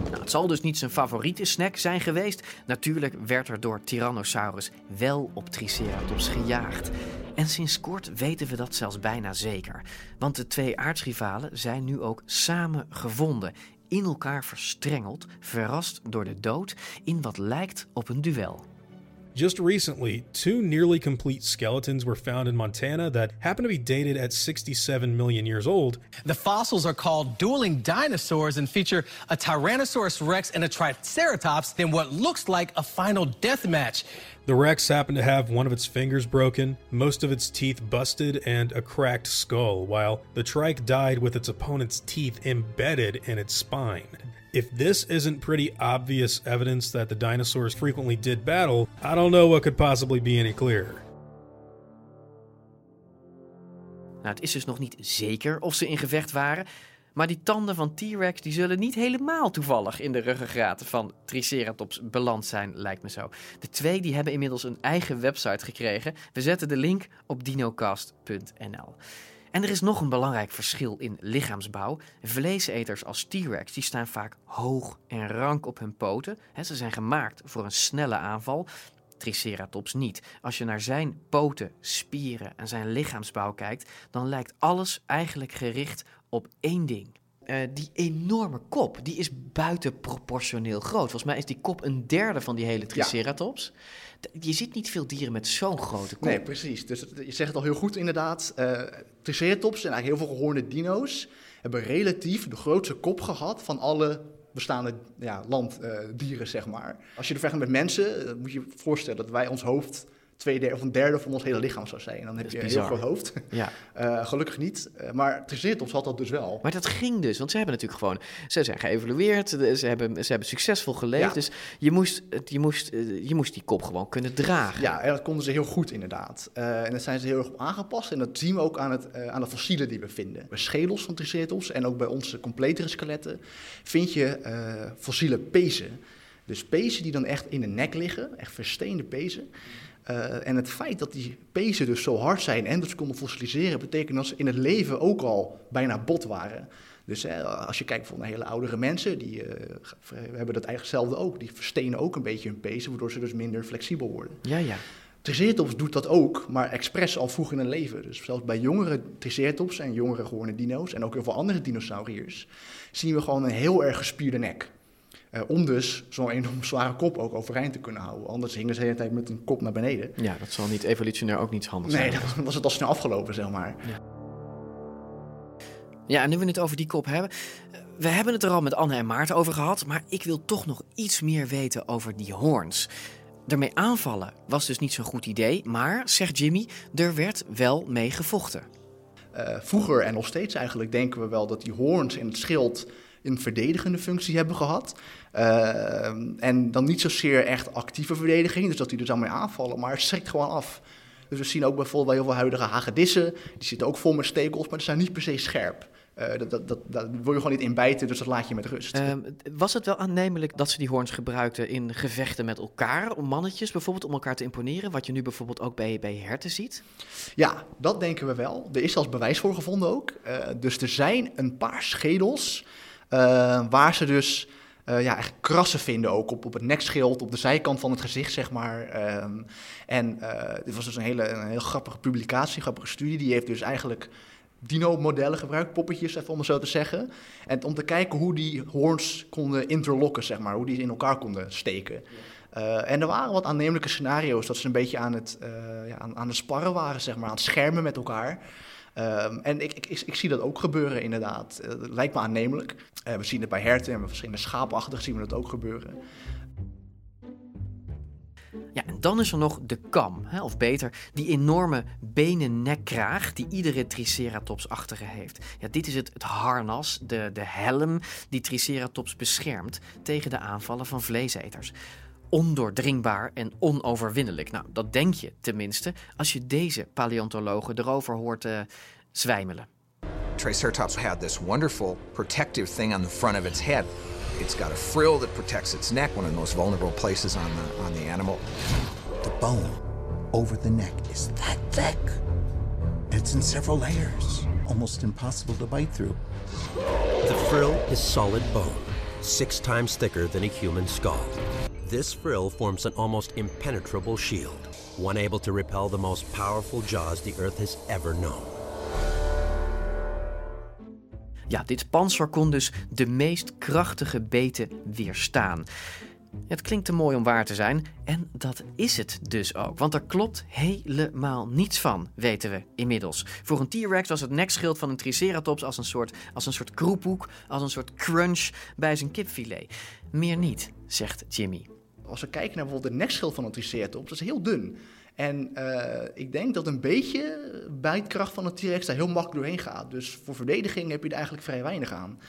Speaker 3: Nou, het zal dus niet zijn favoriete snack zijn geweest. Natuurlijk werd er door Tyrannosaurus wel op Triceratops gejaagd. En sinds kort weten we dat zelfs bijna zeker. Want de twee aardsrivalen zijn nu ook samen gevonden. In elkaar verstrengeld, verrast door de dood in wat lijkt op een duel.
Speaker 22: Just recently, two nearly complete skeletons were found in Montana that happen to be dated at 67 million years old.
Speaker 9: The fossils are called dueling dinosaurs and feature a Tyrannosaurus rex and a Triceratops in what looks like a final death match.
Speaker 22: The Rex happened to have one of its fingers broken, most of its teeth busted, and a cracked skull, while the Trike died with its opponent's teeth embedded in its spine. If this isn't pretty obvious evidence that the dinosaurs frequently did battle, I don't know what could possibly be any clearer.
Speaker 3: Nou, het is dus nog niet zeker of ze in gevecht waren. Maar die tanden van T-Rex die zullen niet helemaal toevallig in de ruggengraat van Triceratops beland zijn, lijkt me zo. De twee die hebben inmiddels een eigen website gekregen. We zetten de link op dinocast.nl. En er is nog een belangrijk verschil in lichaamsbouw. Vleeseters als T-Rex die staan vaak hoog en rank op hun poten. Ze zijn gemaakt voor een snelle aanval. Triceratops niet. Als je naar zijn poten, spieren en zijn lichaamsbouw kijkt, dan lijkt alles eigenlijk gericht op één ding. Eh, die enorme kop, die is buitenproportioneel groot. Volgens mij is die kop een derde van die hele Triceratops. Je ziet niet veel dieren met zo'n grote kop.
Speaker 21: Nee, precies. Dus je zegt het al heel goed inderdaad. Eh Triceratops en eigenlijk heel veel gehoorde dino's hebben relatief de grootste kop gehad van alle bestaande ja, landdieren, zeg maar. Als je het vergelijkt met mensen, eh, moet je je voorstellen dat wij ons hoofd twee derde of een derde van ons hele lichaam zou zijn. Dan heb je een heel groot hoofd.
Speaker 3: Ja.
Speaker 21: Eh, gelukkig niet. Eh, maar Triceratops had dat dus wel.
Speaker 3: Maar dat ging dus, want ze hebben natuurlijk gewoon... Ze zijn geëvalueerd, ze hebben, ze hebben succesvol geleefd.
Speaker 21: Ja.
Speaker 3: Dus je moest, je, moest, eh, je moest die kop gewoon kunnen dragen.
Speaker 21: Ja, en dat konden ze heel goed inderdaad. En daar zijn ze heel erg op aangepast. En dat zien we ook aan, het, aan de fossielen die we vinden. Bij schedels van Triceratops en ook bij onze completere skeletten vind je fossiele pezen. Dus pezen die dan echt in de nek liggen, echt versteende pezen. Eh, en het feit dat die pezen dus zo hard zijn en dat ze konden fossiliseren, betekent dat ze in het leven ook al bijna bot waren. Dus hè, als je kijkt naar hele oudere mensen, die eh, hebben dat eigenlijk hetzelfde ook. Die verstenen ook een beetje hun pezen, waardoor ze dus minder flexibel worden.
Speaker 3: Ja, ja.
Speaker 21: Triceratops doet dat ook, maar expres al vroeg in hun leven. Dus zelfs bij jongere Triceratops en jongere gewone dino's en ook heel veel andere dinosauriërs zien we gewoon een heel erg gespierde nek. Eh, om dus zo'n enorm zware kop ook overeind te kunnen houden. Anders hingen ze de hele tijd met een kop naar beneden.
Speaker 3: Ja, dat zal niet evolutionair ook niet handig
Speaker 21: Nee,
Speaker 3: zijn.
Speaker 21: dan was het al snel afgelopen, zeg maar.
Speaker 3: Ja, en nu we het over die kop hebben. eh, We hebben het er al met Anne en Maarten over gehad, maar ik wil toch nog iets meer weten over die hoorns. Ermee aanvallen was dus niet zo'n goed idee, maar, zegt Jimmy, er werd wel mee gevochten.
Speaker 21: Eh, vroeger en nog steeds eigenlijk denken we wel dat die hoorns en het schild een verdedigende functie hebben gehad. Eh, en dan niet zozeer echt actieve verdediging, dus dat die er dan mee aanvallen, maar het schrikt gewoon af. Dus we zien ook bijvoorbeeld bij heel veel huidige hagedissen, die zitten ook vol met stekels, maar die zijn niet per se scherp. Eh, dat, dat, dat, daar wil je gewoon niet in bijten, dus dat laat je met rust.
Speaker 3: Ehm, was het wel aannemelijk dat ze die hoorns gebruikten in gevechten met elkaar, om mannetjes bijvoorbeeld, om elkaar te imponeren, wat je nu bijvoorbeeld ook bij, bij herten ziet?
Speaker 21: Ja, dat denken we wel. Er is zelfs bewijs voor gevonden ook. Eh, dus er zijn een paar schedels eh, waar ze dus ja, echt krassen vinden ook op, op het nekschild, op de zijkant van het gezicht, zeg maar. Ehm, en eh dit was dus een hele, een heel grappige publicatie, grappige studie. Die heeft dus eigenlijk dino-modellen gebruikt, poppetjes even om het zo te zeggen. En om te kijken hoe die hoorns konden interlocken, zeg maar, hoe die in elkaar konden steken. Uh, en er waren wat aannemelijke scenario's dat ze een beetje aan het, ja, aan, aan het sparren waren, zeg maar, aan het schermen met elkaar. Um, en ik, ik, ik, zie dat ook gebeuren, inderdaad. Uh, het lijkt me aannemelijk. we zien het bij herten en bij verschillende schaapachtigen zien we dat ook gebeuren.
Speaker 3: Ja, en dan is er nog de kam, hè, of beter, die enorme benen-nekkraag die iedere Triceratops-achtige heeft. Ja, dit is het, het harnas, de, de helm die Triceratops beschermt tegen de aanvallen van vleeseters. Ondoordringbaar en onoverwinnelijk. Nou, dat denk je tenminste als je deze paleontologen erover hoort uh, zwijmelen.
Speaker 23: Triceratops had this wonderful protective thing on the front of its head. It's got a frill that protects its neck, one of the most vulnerable places on the, on the animal.
Speaker 5: The bone over the neck is that thick. It's in several layers, almost impossible to bite through.
Speaker 4: The frill is solid bone, six times thicker than a human skull. This frill forms an almost impenetrable shield, one able to repel the most powerful jaws the Earth has ever known.
Speaker 3: Ja, dit panzer kon dus de meest krachtige beten weerstaan. Het klinkt te mooi om waar te zijn en dat is het dus ook. Want er klopt helemaal niets van, weten we inmiddels. Voor een T-Rex was het nekschild van een Triceratops als een soort, als een soort kroephoek, als een soort crunch bij zijn kipfilet. Meer niet, zegt Jimmy.
Speaker 21: Als we kijken naar bijvoorbeeld het nekschild van een Triceratops, dat is heel dun. En uh, ik denk dat een beetje bijtkracht van een T-Rex daar heel makkelijk doorheen gaat. Dus voor verdediging heb je er eigenlijk vrij weinig aan.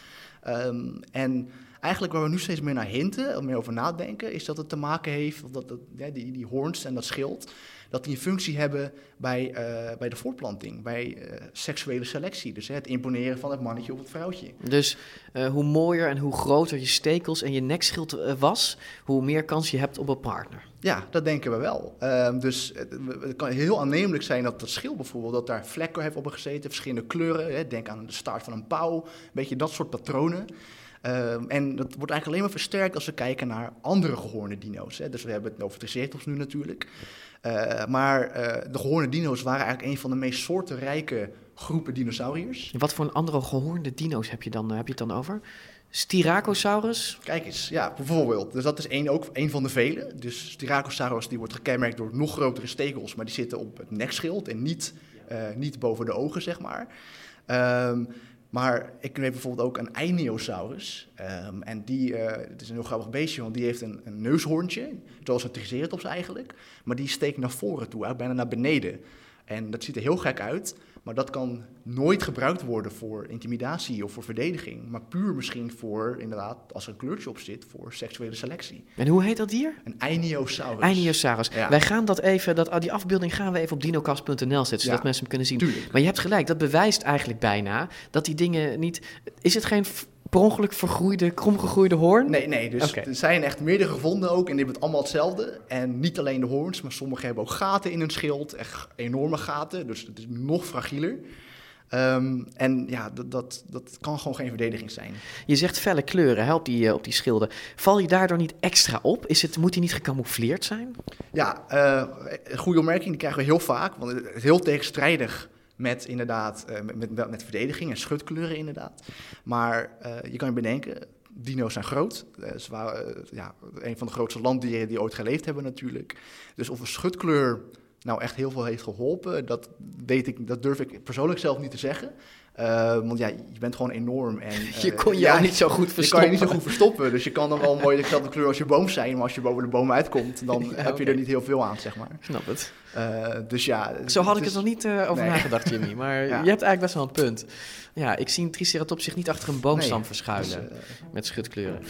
Speaker 21: Um, en eigenlijk waar we nu steeds meer naar hinten, meer over nadenken, is dat het te maken heeft, dat, dat ja, die, die hoorns en dat schild, dat die een functie hebben bij, uh, bij de voortplanting, bij uh, seksuele selectie. Dus hè, het imponeren van het mannetje op het vrouwtje.
Speaker 3: Dus uh, hoe mooier en hoe groter je stekels en je nekschild was, hoe meer kans je hebt op een partner.
Speaker 21: Ja, dat denken we wel. Uh, dus het kan heel aannemelijk zijn dat dat schild bijvoorbeeld, dat daar vlekken heeft op gezeten, verschillende kleuren. Hè, denk aan de staart van een pauw, een beetje dat soort patronen. Uh, en dat wordt eigenlijk alleen maar versterkt als we kijken naar andere gehoorde dino's. Hè. Dus we hebben het over Triceratops nu natuurlijk. Uh, maar uh, de gehoorde dino's waren eigenlijk een van de meest soortenrijke groepen dinosauriërs.
Speaker 3: Wat voor een andere gehoorde dino's heb je, dan, heb je het dan over? Styracosaurus?
Speaker 21: Kijk eens, ja, bijvoorbeeld. Dus dat is één, ook een van de vele. Dus Styracosaurus die wordt gekenmerkt door nog grotere stekels, maar die zitten op het nekschild en niet, uh, niet boven de ogen, zeg maar. Um, maar ik weet bijvoorbeeld ook een Einiosaurus. Um, en die, uh, het is een heel grappig beestje, want die heeft een, een neushoorntje, zoals een Triceratops eigenlijk. Maar die steekt naar voren toe, bijna naar beneden. En dat ziet er heel gek uit, maar dat kan nooit gebruikt worden voor intimidatie of voor verdediging. Maar puur misschien voor, inderdaad, als er een kleurtje op zit, voor seksuele selectie.
Speaker 3: En hoe heet dat dier?
Speaker 21: Een Einiosaurus.
Speaker 3: Einiosaurus. Ja. Wij gaan dat even, dat, die afbeelding gaan we even op dinocast.nl zetten, zodat ja, mensen hem kunnen zien.
Speaker 21: Tuurlijk.
Speaker 3: Maar je hebt gelijk, dat bewijst eigenlijk bijna dat die dingen niet... Is het geen per ongeluk vergroeide, kromgegroeide hoorn?
Speaker 21: Nee, nee. Dus okay. er zijn echt meerdere gevonden ook en die hebben het allemaal hetzelfde. En niet alleen de hoorns, maar sommigen hebben ook gaten in hun schild. Echt enorme gaten, dus het is nog fragieler. Um, en ja, dat, dat, dat kan gewoon geen verdediging zijn.
Speaker 3: Je zegt felle kleuren op, die, op die schilden. Val je daardoor niet extra op? Is het, moet die niet gecamoufleerd zijn?
Speaker 21: Ja, uh, een goede opmerking, die krijgen we heel vaak. Want het is heel tegenstrijdig met inderdaad, uh, met, met, met, verdediging en schutkleuren inderdaad. Maar uh, je kan je bedenken, dino's zijn groot. Uh, ze waren ja, een van de grootste landdieren die ooit geleefd hebben natuurlijk. Dus of een schutkleur nou echt heel veel heeft geholpen, dat, weet ik, dat durf ik persoonlijk zelf niet te zeggen. Uh, want ja, je bent gewoon enorm. En, uh,
Speaker 3: je kon je
Speaker 21: ja,
Speaker 3: niet zo goed verstoppen.
Speaker 21: Je kan je niet zo goed verstoppen. Dus je kan dan wel mooi dezelfde kleur als je boom zijn. Maar als je boven de boom uitkomt, dan ja, heb je er niet heel veel aan, zeg maar.
Speaker 3: Snap het.
Speaker 21: Uh, dus ja.
Speaker 3: Zo had ik er nog niet over nee. nagedacht, Jimmy. Maar ja. je hebt eigenlijk best wel een punt. Ja, ik zie een Triceratops zich niet achter een boomstam nee, verschuilen. Dus, met schutkleuren.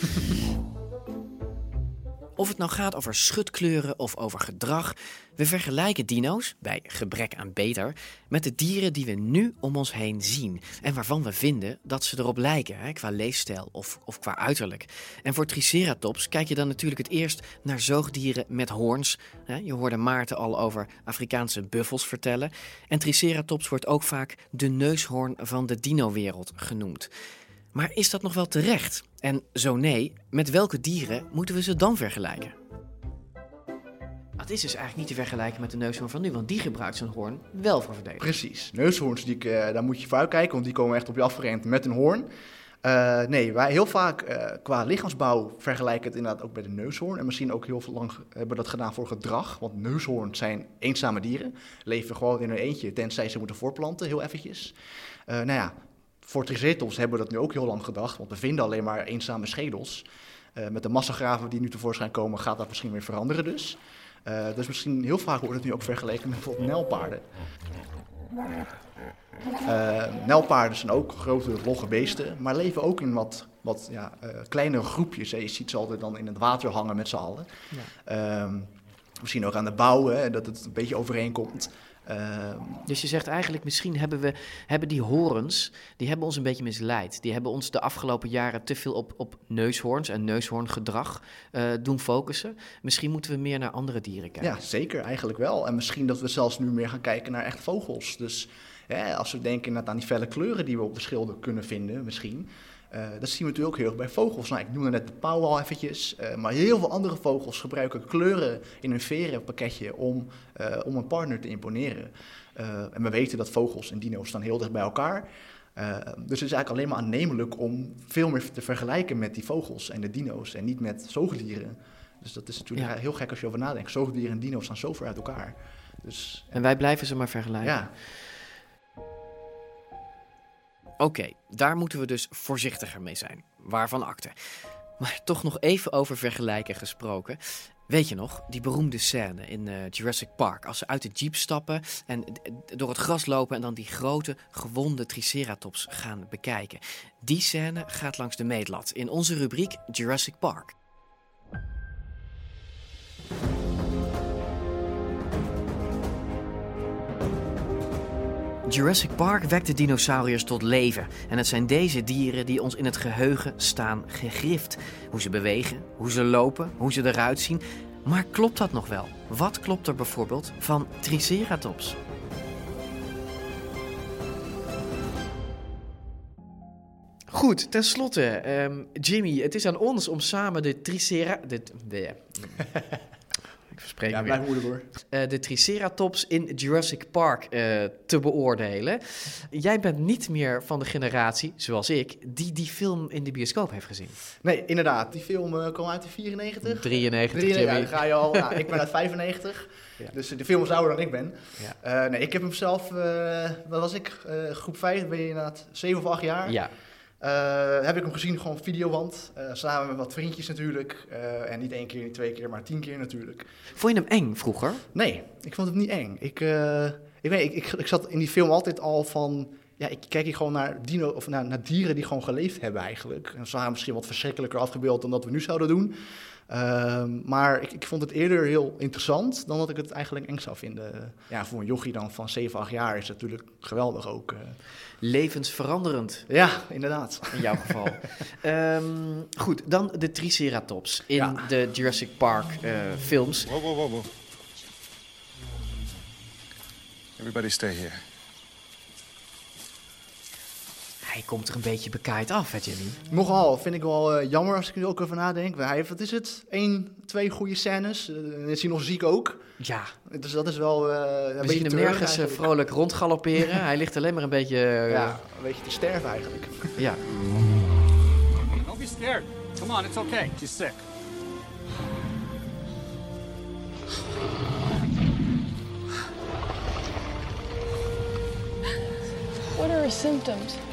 Speaker 3: Of het nou gaat over schutkleuren of over gedrag, we vergelijken dino's, bij gebrek aan beter, met de dieren die we nu om ons heen zien. En waarvan we vinden dat ze erop lijken, hè, qua leefstijl of, of qua uiterlijk. En voor Triceratops kijk je dan natuurlijk het eerst naar zoogdieren met hoorns. Je hoorde Maarten al over Afrikaanse buffels vertellen. En Triceratops wordt ook vaak de neushoorn van de dino-wereld genoemd. Maar is dat nog wel terecht? En zo nee, met welke dieren moeten we ze dan vergelijken? dat is dus eigenlijk niet te vergelijken met de neushoorn van nu, want die gebruikt zijn hoorn wel voor verdediging.
Speaker 21: Precies. Neushoorns, die, eh, daar moet je voor uitkijken, want die komen echt op je afgerend met een hoorn. Uh, nee, wij heel vaak uh, qua lichaamsbouw vergelijken het inderdaad ook bij de neushoorn. En misschien ook heel lang hebben we dat gedaan voor gedrag. Want neushoorns zijn eenzame dieren. Leven gewoon in hun eentje, tenzij ze moeten voorplanten, heel eventjes. Nou ja, voor triceratops hebben we dat nu ook heel lang gedacht. Want we vinden alleen maar eenzame schedels. met de massagraven die nu tevoorschijn komen, gaat dat misschien weer veranderen dus. dus misschien heel vaak wordt het nu ook vergeleken met bijvoorbeeld nelpaarden. Uh, nelpaarden zijn ook grote, logge beesten, maar leven ook in wat, wat ja, uh, kleinere groepjes. Je ziet ze altijd dan in het water hangen met z'n allen. Ja. Uh, misschien ook aan de bouw, hè, dat het een beetje overeenkomt. Ehm,
Speaker 3: dus je zegt eigenlijk, misschien hebben, we, hebben die horens, die hebben ons een beetje misleid. Die hebben ons de afgelopen jaren te veel op, op neushoorns en neushoorngedrag uh, doen focussen. Misschien moeten we meer naar andere dieren kijken.
Speaker 21: Ja, zeker, eigenlijk wel. En misschien dat we zelfs nu meer gaan kijken naar echt vogels. Dus hè, als we denken aan die felle kleuren die we op de schilder kunnen vinden, misschien... Uh, dat zien we natuurlijk ook heel erg bij vogels. Nou, ik noemde net de pauw al eventjes, uh, maar heel veel andere vogels gebruiken kleuren in hun verenpakketje om, uh, om een partner te imponeren. en we weten dat vogels en dino's staan heel dicht bij elkaar. dus het is eigenlijk alleen maar aannemelijk om veel meer te vergelijken met die vogels en de dino's en niet met zoogdieren. Dus dat is natuurlijk ja. heel gek als je over nadenkt. Zoogdieren en dino's staan zo ver uit elkaar. Dus,
Speaker 3: en wij blijven ze maar vergelijken.
Speaker 21: Ja.
Speaker 3: Oké, daar moeten we dus voorzichtiger mee zijn. Waarvan akte. Maar toch nog even over vergelijken gesproken. Weet je nog, die beroemde scène in uh, Jurassic Park. Als ze uit de jeep stappen en door het gras lopen en dan die grote gewonde Triceratops gaan bekijken. Die scène gaat langs de meetlat in onze rubriek Jurassic Park. Jurassic Park wekt de dinosauriërs tot leven. En het zijn deze dieren die ons in het geheugen staan gegrift. Hoe ze bewegen, hoe ze lopen, hoe ze eruit zien. Maar klopt dat nog wel? Wat klopt er bijvoorbeeld van Triceratops? Goed, tenslotte, um, Jimmy, het is aan ons om samen de Tricera... De, de, ik verspreek
Speaker 21: ja, blijf moeilijk hoor.
Speaker 3: Uh, de Triceratops in Jurassic Park uh, te beoordelen. Jij bent niet meer van de generatie, zoals ik, die die film in de bioscoop heeft gezien.
Speaker 21: Nee, inderdaad. Die film uh, kwam uit in 94.
Speaker 3: 93,
Speaker 21: 93 ja, ga je al. nou, ik ben uit 95. Ja. Dus de film is ouder dan ik ben. Ja. nee, ik heb hem zelf, wat was ik, groep 5, ben je inderdaad 7 of 8 jaar.
Speaker 3: Ja.
Speaker 21: Uh, heb ik hem gezien, gewoon videowand. Uh, samen met wat vriendjes natuurlijk. Uh, en niet één keer, niet twee keer, maar tien keer natuurlijk.
Speaker 3: Vond je hem eng vroeger?
Speaker 21: Nee, ik vond het niet eng. Ik, ik, weet, ik, ik, ik, zat in die film altijd al van... Ja, ik kijk hier gewoon naar, dino, of naar, naar dieren die gewoon geleefd hebben eigenlijk. En ze waren misschien wat verschrikkelijker afgebeeld dan dat we nu zouden doen. Ehm, maar ik, ik, vond het eerder heel interessant dan dat ik het eigenlijk eng zou vinden. Ja, voor een jochie dan van 7, 8 jaar is het natuurlijk geweldig ook. Uh.
Speaker 3: Levensveranderend.
Speaker 21: Ja, inderdaad.
Speaker 3: In jouw geval. um, goed, dan de Triceratops in ja. de Jurassic Park uh, films.
Speaker 19: Wow, wow, wow, wow. Everybody stay here.
Speaker 3: Hij komt er een beetje bekaaid af, hè Jimmy?
Speaker 21: Nogal, vind ik wel uh, jammer als ik er ook over nadenk. Hij heeft, wat is het, één, twee goede scènes. Uh, is hij nog ziek ook.
Speaker 3: Ja.
Speaker 21: Dus dat is wel uh, een
Speaker 3: We
Speaker 21: beetje
Speaker 3: zien hem nergens vrolijk rondgalopperen. hij ligt alleen maar een beetje...
Speaker 21: ja, een beetje te sterven eigenlijk.
Speaker 3: ja.
Speaker 24: Don't be scared. Come on, it's okay. She's sick.
Speaker 25: What are her symptoms?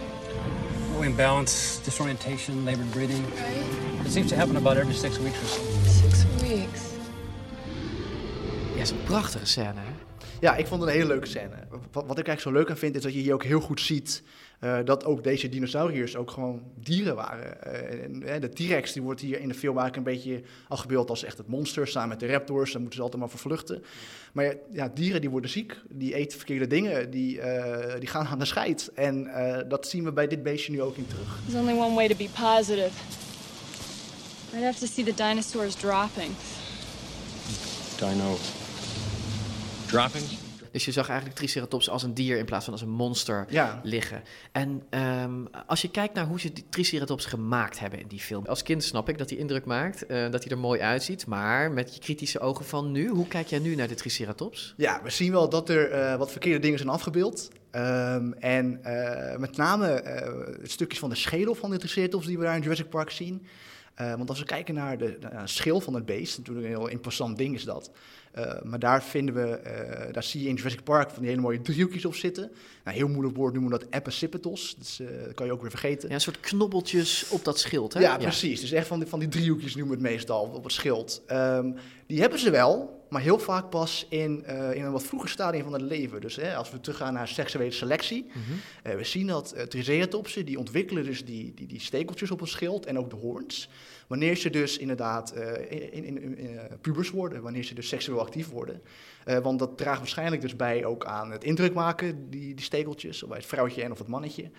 Speaker 24: Imbalance, disorientation, labored breathing. It seems to happen about every six weeks or so.
Speaker 25: Six weeks.
Speaker 3: Ja, is een prachtige scène, hè?
Speaker 21: Ja, ik vond het een hele leuke scène. Wat, wat ik eigenlijk zo leuk aan vind, is dat je hier ook heel goed ziet uh, dat ook deze dinosauriërs ook gewoon dieren waren. Uh, en, de T-Rex die wordt hier in de film eigenlijk een beetje afgebeeld als echt het monster, samen met de raptors. Daar moeten ze altijd maar voor vluchten. Maar ja, dieren die worden ziek, die eten verkeerde dingen, die, uh, die gaan aan de scheid. En dat zien we bij dit beestje nu ook in terug.
Speaker 25: There's only one way to be positive. I'd have to see the dinosaurs dropping.
Speaker 24: Dino dropping?
Speaker 3: Dus je zag eigenlijk Triceratops als een dier in plaats van als een monster
Speaker 21: Ja.
Speaker 3: liggen. En ehm, als je kijkt naar hoe ze die Triceratops gemaakt hebben in die film. Als kind snap ik dat hij indruk maakt, eh, dat hij er mooi uitziet. Maar met je kritische ogen van nu, hoe kijk jij nu naar de Triceratops?
Speaker 21: Ja, we zien wel dat er eh, wat verkeerde dingen zijn afgebeeld. Ehm, en eh, met name stukjes van de schedel van de Triceratops die we daar in Jurassic Park zien. Want als we kijken naar de, de schil van het beest, natuurlijk een heel imposant ding is dat. Eh, maar daar vinden we, eh, daar zie je in Jurassic Park van die hele mooie driehoekjes op zitten. Nou, heel moeilijk woord noemen we dat epicipitels. Dus eh, dat kan je ook weer vergeten.
Speaker 3: Ja, een soort knobbeltjes op dat schild, hè?
Speaker 21: Ja, precies. Dus echt van die, van die driehoekjes noemen we het meestal op het schild. Ehm, die hebben ze wel, maar heel vaak pas in, in een wat vroeger stadium van het leven. Dus hè, als we teruggaan naar seksuele selectie, eh, we zien dat uh, triceratopsen, die ontwikkelen dus die, die, die stekeltjes op het schild en ook de hoorns. Wanneer ze dus inderdaad eh, in, in, in, eh, pubers worden, wanneer ze dus seksueel actief worden. Eh, want dat draagt waarschijnlijk dus bij ook aan het indruk maken, die, die stekeltjes, of bij het vrouwtje en of het mannetje.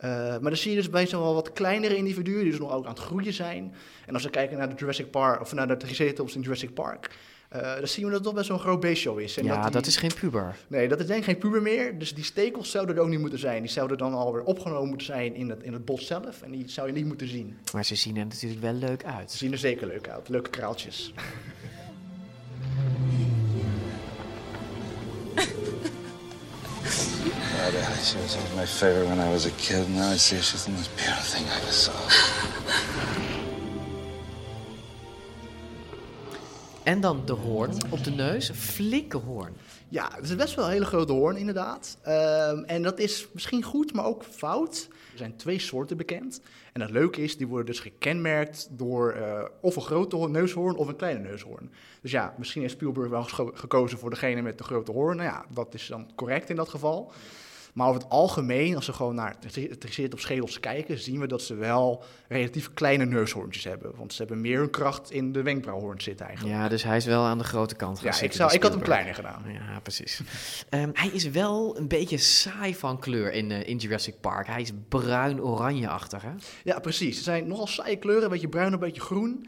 Speaker 21: Maar dan zie je dus bij wel wat kleinere individuen die dus nog ook aan het groeien zijn. En als we kijken naar de Jurassic Park of naar de Triceratops in Jurassic Park, uh, dan zien we dat het toch best wel een groot beestje is. En
Speaker 3: ja,
Speaker 21: dat, die,
Speaker 3: dat, is geen puber.
Speaker 21: Nee, dat is denk ik geen puber meer. Dus die stekels zouden er ook niet moeten zijn. Die zouden dan alweer opgenomen moeten zijn in het, in het bos zelf. En die zou je niet moeten zien.
Speaker 3: Maar ze zien er natuurlijk wel leuk uit.
Speaker 21: Ze zien er zeker leuk uit. Leuke kraaltjes.
Speaker 26: God, Ellie, she was always my favorite when I was a kid. Now I see she's the most beautiful thing I ever saw.
Speaker 3: En dan de hoorn op de neus, flinke hoorn.
Speaker 21: Ja, het is best wel een hele grote hoorn inderdaad. Um, en dat is misschien goed, maar ook fout. Er zijn twee soorten bekend. En het leuke is, die worden dus gekenmerkt door uh, of een grote neushoorn of een kleine neushoorn. Dus ja, misschien heeft Spielberg wel gekozen voor degene met de grote hoorn. Nou ja, dat is dan correct in dat geval. Maar over het algemeen, als we gewoon naar Triceratops schedels kijken, zien we dat ze wel relatief kleine neushoorntjes hebben. Want ze hebben meer hun kracht in de wenkbrauwhoorn zitten eigenlijk.
Speaker 3: Ja, dus hij is wel aan de grote kant gaan
Speaker 21: Ja,
Speaker 3: zitten,
Speaker 21: ik, zou, ik had hem kleiner gedaan.
Speaker 3: Ja, precies. um, hij is wel een beetje saai van kleur in, uh, in Jurassic Park. Hij is bruin-oranje-achtig, hè?
Speaker 21: Ja, precies. Ze zijn nogal saaie kleuren, een beetje bruin, een beetje groen.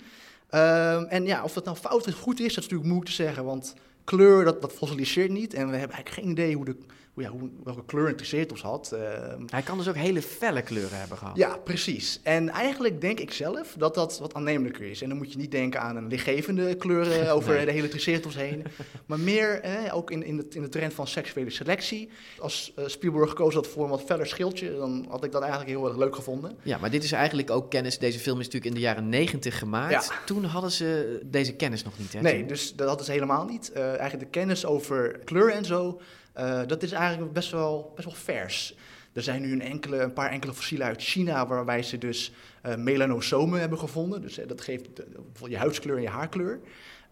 Speaker 21: Um, en ja, of dat nou fout of goed is, dat is natuurlijk moeilijk te zeggen, want kleur, dat, dat fossiliseert niet. En we hebben eigenlijk geen idee hoe de, hoe, ja, hoe, welke kleur een Triceratops had. Uh,
Speaker 3: Hij kan dus ook hele felle kleuren hebben gehad.
Speaker 21: Ja, precies. En eigenlijk denk ik zelf dat dat wat aannemelijker is. En dan moet je niet denken aan een lichtgevende kleuren over nee. de hele Triceratops heen. maar meer eh, ook in, in, de, in de trend van seksuele selectie. Als uh, Spielberg gekozen had voor een wat feller schildje, dan had ik dat eigenlijk heel erg leuk gevonden.
Speaker 3: Ja, maar dit is eigenlijk ook kennis. Deze film is natuurlijk in de jaren negentig gemaakt. Ja. Toen hadden ze deze kennis nog niet, hè?
Speaker 21: Nee, dus dat hadden ze helemaal niet. Uh, eigenlijk de kennis over kleur en zo, uh, dat is eigenlijk best wel, best wel vers. Er zijn nu een, enkele, een paar enkele fossielen uit China waarbij ze dus uh, melanosomen hebben gevonden. Dus uh, dat geeft bijvoorbeeld je huidskleur en je haarkleur.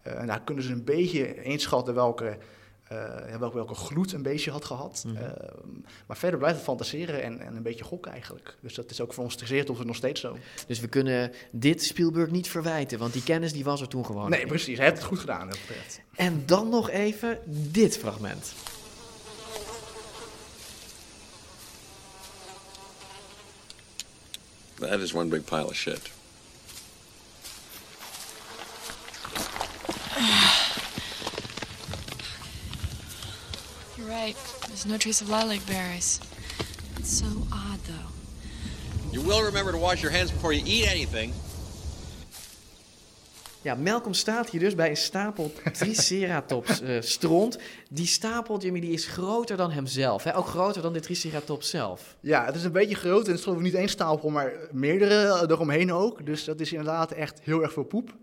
Speaker 21: en daar kunnen ze een beetje inschatten welke, welke, welke gloed een beestje had gehad. Mm -hmm. maar verder blijft het fantaseren en, en, een beetje gokken eigenlijk. Dus dat is ook voor ons geïnteresseerd of het nog steeds zo.
Speaker 3: Dus we kunnen dit Spielberg niet verwijten, want die kennis die was er toen gewoon.
Speaker 21: Nee, precies. Hij heeft het goed gedaan. Dat.
Speaker 3: En dan nog even dit fragment.
Speaker 27: That is one big pile of shit.
Speaker 25: You're right. There's no trace of lilac berries. It's so odd, though.
Speaker 27: You will remember to wash your hands before you eat anything.
Speaker 3: Ja, Malcolm staat hier dus bij een stapel Triceratops uh, stront. Die stapel, Jimmy, die is groter dan hemzelf. Hè? Ook groter dan de Triceratops zelf.
Speaker 21: Ja, het is een beetje groot. En het is geloof ik niet één stapel, maar meerdere eromheen ook. Dus dat is inderdaad echt heel erg veel poep.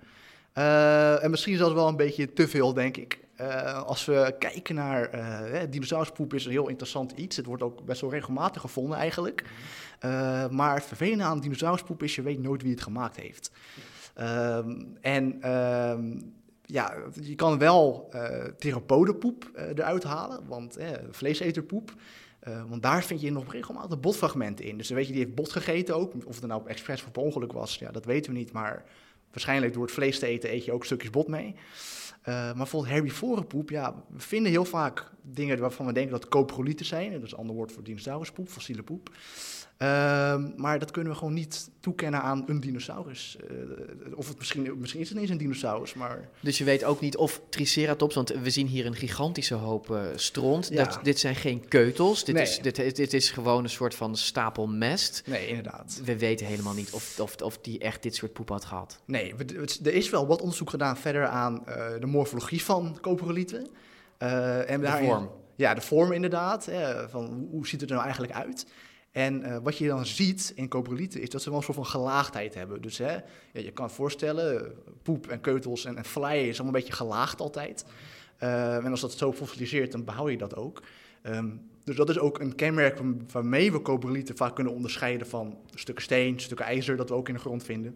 Speaker 21: Uh, en misschien zelfs wel een beetje te veel, denk ik. Uh, als we kijken naar uh, dinosauruspoep is een heel interessant iets. Het wordt ook best wel regelmatig gevonden eigenlijk. Uh, maar het vervelende aan dinosauruspoep is, je weet nooit wie het gemaakt heeft. Um, en um, ja, je kan wel theropodenpoep eruit halen, want vleeseterpoep. want daar vind je nog regelmatig botfragmenten in. Dus dan weet je, die heeft bot gegeten ook. Of het nou expres of per ongeluk was, ja, dat weten we niet. Maar waarschijnlijk door het vlees te eten eet je ook stukjes bot mee. Uh, maar bijvoorbeeld herbivorenpoep, ja, we vinden heel vaak dingen waarvan we denken dat coprolieten zijn. Dat is een ander woord voor dinosauruspoep, fossiele poep. Ehm, maar dat kunnen we gewoon niet toekennen aan een dinosaurus. Eh, of het misschien, misschien is het ineens een dinosaurus, maar...
Speaker 3: Dus je weet ook niet of Triceratops, want we zien hier een gigantische hoop eh, stront.
Speaker 21: Ja.
Speaker 3: Dat, dit zijn geen keutels, dit,
Speaker 21: Nee.
Speaker 3: is, dit, dit is gewoon een soort van stapel mest.
Speaker 21: Nee, inderdaad.
Speaker 3: We weten helemaal niet of, of, of die echt dit soort poep had gehad.
Speaker 21: Nee, er is wel wat onderzoek gedaan verder aan eh, de morfologie van coprolieten. En
Speaker 3: De
Speaker 21: daarin-
Speaker 3: vorm.
Speaker 21: Ja, de vorm inderdaad. Hè, van hoe ziet het er nou eigenlijk uit? En eh, wat je dan ziet in coprolieten is dat ze wel een soort van gelaagdheid hebben. Dus hè, ja, je kan voorstellen, eh, poep en keutels en, en vleien is allemaal een beetje gelaagd altijd. Eh, en als dat zo fossiliseert, dan behoud je dat ook. Ehm, dus dat is ook een kenmerk waarm- waarmee we coprolieten vaak kunnen onderscheiden van stukken steen, stukken ijzer dat we ook in de grond vinden.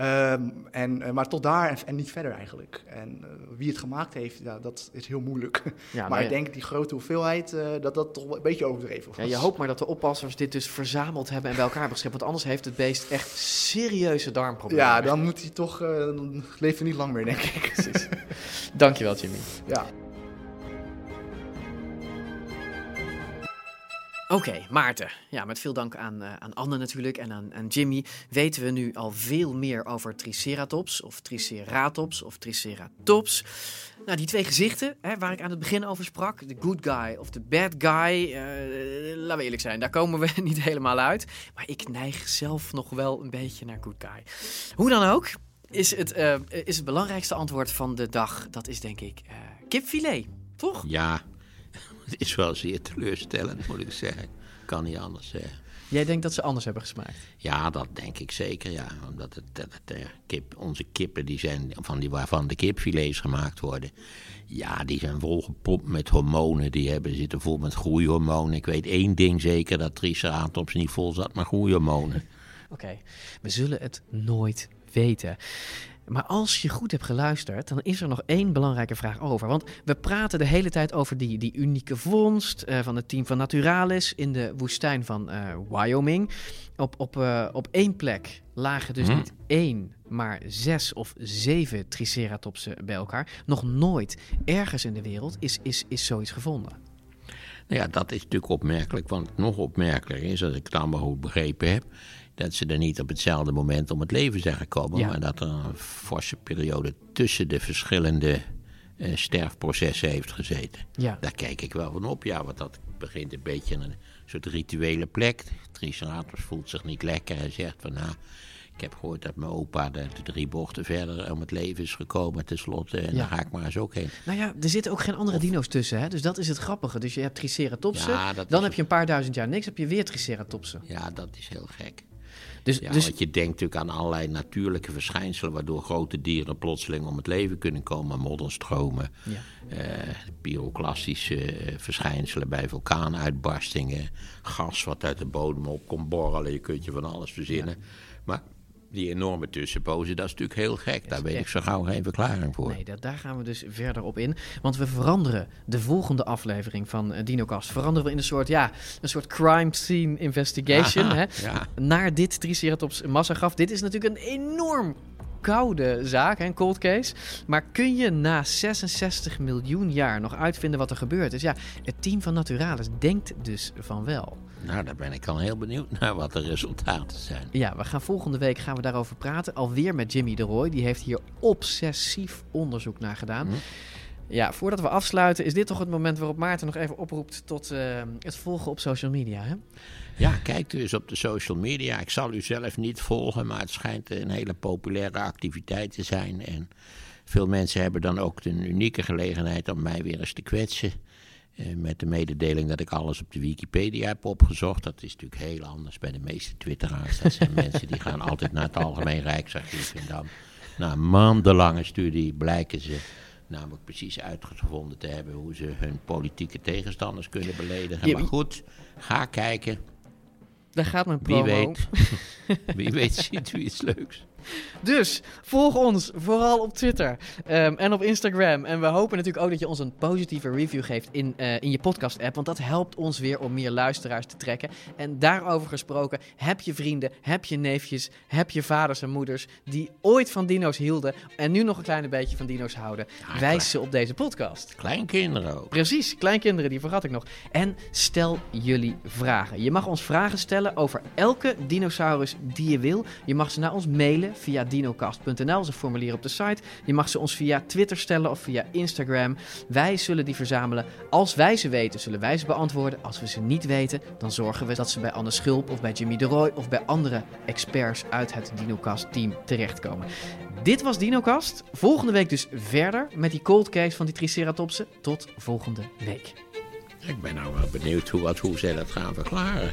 Speaker 21: Ehm, en, eh, maar tot daar en, en niet verder eigenlijk. En eh, wie het gemaakt heeft, ja, dat is heel moeilijk.
Speaker 3: Ja,
Speaker 21: maar ik denk die grote hoeveelheid, eh, dat dat toch een beetje overdreven was.
Speaker 3: Ja, je hoopt maar dat de oppassers dit dus verzameld hebben en bij elkaar hebben. Want anders heeft het beest echt serieuze darmproblemen.
Speaker 21: Ja, dan moet hij toch, dan leeft hij niet lang meer, denk ik.
Speaker 3: Precies. Dankjewel, Jimmy.
Speaker 21: Ja.
Speaker 3: Oké, Maarten. Ja, met veel dank aan, eh, aan Anne natuurlijk en aan, Jimmy weten we nu al veel meer over Triceratops of Triceratops of Triceratops. Nou, die twee gezichten hè, waar ik aan het begin over sprak, de good guy of de bad guy, eh, laten we eerlijk zijn, daar komen we niet helemaal uit. Maar ik neig zelf nog wel een beetje naar good guy. Hoe dan ook, is het, eh, is het belangrijkste antwoord van de dag, dat is denk ik kipfilet, toch?
Speaker 11: Ja, het is wel zeer teleurstellend, moet ik zeggen. Kan niet anders zeggen.
Speaker 3: Jij denkt dat ze anders hebben gesmaakt?
Speaker 11: Ja, dat denk ik zeker, ja. Omdat het, dat het, eh, kip, onze kippen, die zijn, van die, waarvan de kipfilets gemaakt worden... ja, die zijn volgepompt met hormonen. Die hebben, zitten vol met groeihormonen. Ik weet één ding zeker, dat Triceratops niet vol zat met groeihormonen.
Speaker 3: Oké, we zullen het nooit weten. Maar als je goed hebt geluisterd, dan is er nog één belangrijke vraag over. Want we praten de hele tijd over die, die unieke vondst eh, van het team van Naturalis in de woestijn van eh, Wyoming. Op, op, eh, op één plek lagen dus
Speaker 11: Hm.
Speaker 3: niet één, maar zes of zeven triceratopsen bij elkaar. Nog nooit ergens in de wereld is, is, is zoiets gevonden.
Speaker 11: Nou ja, dat is natuurlijk opmerkelijk. Want nog opmerkelijker is, als ik het allemaal goed begrepen heb... dat ze er niet op hetzelfde moment om het leven zijn gekomen...
Speaker 3: Ja.
Speaker 11: maar dat er een forse periode tussen de verschillende eh, sterfprocessen heeft gezeten.
Speaker 3: Ja.
Speaker 11: Daar kijk ik wel van op, ja, want dat begint een beetje een soort rituele plek. Triceratops voelt zich niet lekker en zegt van... nou, ik heb gehoord dat mijn opa de, de drie bochten verder om het leven is gekomen tenslotte... en
Speaker 3: Ja.
Speaker 11: daar ga ik maar eens ook heen.
Speaker 3: Nou ja, er zitten ook geen andere dino's tussen, hè? dus dat is het grappige. Dus je hebt triceratopsen,
Speaker 11: Ja,
Speaker 3: dan heb je een paar duizend jaar niks, heb je weer triceratopsen.
Speaker 11: Ja, dat is heel gek.
Speaker 3: Dus,
Speaker 11: Ja,
Speaker 3: dus
Speaker 11: want je denkt natuurlijk aan allerlei natuurlijke verschijnselen... waardoor grote dieren plotseling om het leven kunnen komen. Modderstromen,
Speaker 3: Ja.
Speaker 11: eh, pyroclastische eh, verschijnselen bij vulkaanuitbarstingen... gas wat uit de bodem op komt borrelen. Je kunt je van alles verzinnen. Maar die enorme tussenpozen, dat is natuurlijk heel gek. Daar weet ik zo gauw geen verklaring voor.
Speaker 3: Nee, dat, daar gaan we dus verder op in. Want we veranderen de volgende aflevering van eh, DinoCast. Veranderen we in een soort, ja, een soort crime scene investigation.
Speaker 11: Aha,
Speaker 3: hè,
Speaker 11: ja.
Speaker 3: Naar dit Triceratops massagraf. Dit is natuurlijk een enorm koude zaak, een cold case. Maar kun je na 66 miljoen jaar nog uitvinden wat er gebeurd is? Ja, het team van Naturalis denkt dus van wel.
Speaker 11: Nou, daar ben ik al heel benieuwd naar wat de resultaten zijn.
Speaker 3: Ja, we gaan volgende week gaan we daarover praten. Alweer met Jimmy de Roy. Die heeft hier obsessief onderzoek naar gedaan.
Speaker 11: Hm.
Speaker 3: Ja, voordat we afsluiten, is dit toch het moment waarop Maarten nog even oproept tot eh, het volgen op social media. Hè?
Speaker 11: Ja, kijk dus op de social media. Ik zal u zelf niet volgen, maar het schijnt een hele populaire activiteit te zijn. En veel mensen hebben dan ook een unieke gelegenheid om mij weer eens te kwetsen. Eh, met de mededeling dat ik alles op de Wikipedia heb opgezocht. Dat is natuurlijk heel anders bij de meeste twitteraars. Dat zijn mensen die gaan altijd naar het Algemeen Rijksarchief. En dan na maandenlange studie blijken ze namelijk precies uitgevonden te hebben... hoe ze hun politieke tegenstanders kunnen beledigen.
Speaker 3: Ja,
Speaker 11: Maar goed, ga kijken.
Speaker 3: Daar gaat mijn
Speaker 11: Wie
Speaker 3: promo.
Speaker 11: weet. Wie weet ziet u iets leuks.
Speaker 3: Dus volg ons vooral op Twitter ehm, en op Instagram. En we hopen natuurlijk ook dat je ons een positieve review geeft in, eh, in je podcast-app. Want dat helpt ons weer om meer luisteraars te trekken. En daarover gesproken, heb je vrienden, heb je neefjes, heb je vaders en moeders die ooit van dino's hielden en nu nog een klein beetje van dino's houden. Wijs ze op deze podcast.
Speaker 11: Kleinkinderen ook.
Speaker 3: Precies, kleinkinderen, die vergat ik nog. En stel jullie vragen. Je mag ons vragen stellen over elke dinosaurus die je wil. Je mag ze naar ons mailen via dinocast.nl, een formulier op de site. Je mag ze ons via Twitter stellen of via Instagram. Wij zullen die verzamelen. Als wij ze weten, zullen wij ze beantwoorden. Als we ze niet weten, dan zorgen we dat ze bij Anne Schulp of bij Jimmy de Roy of bij andere experts uit het Dinocast-team terechtkomen. Dit was Dinocast. Volgende week dus verder met die cold case van die Triceratopsen. Tot volgende week.
Speaker 11: Ik ben nou wel benieuwd hoe, wat, hoe zij dat gaan verklaren.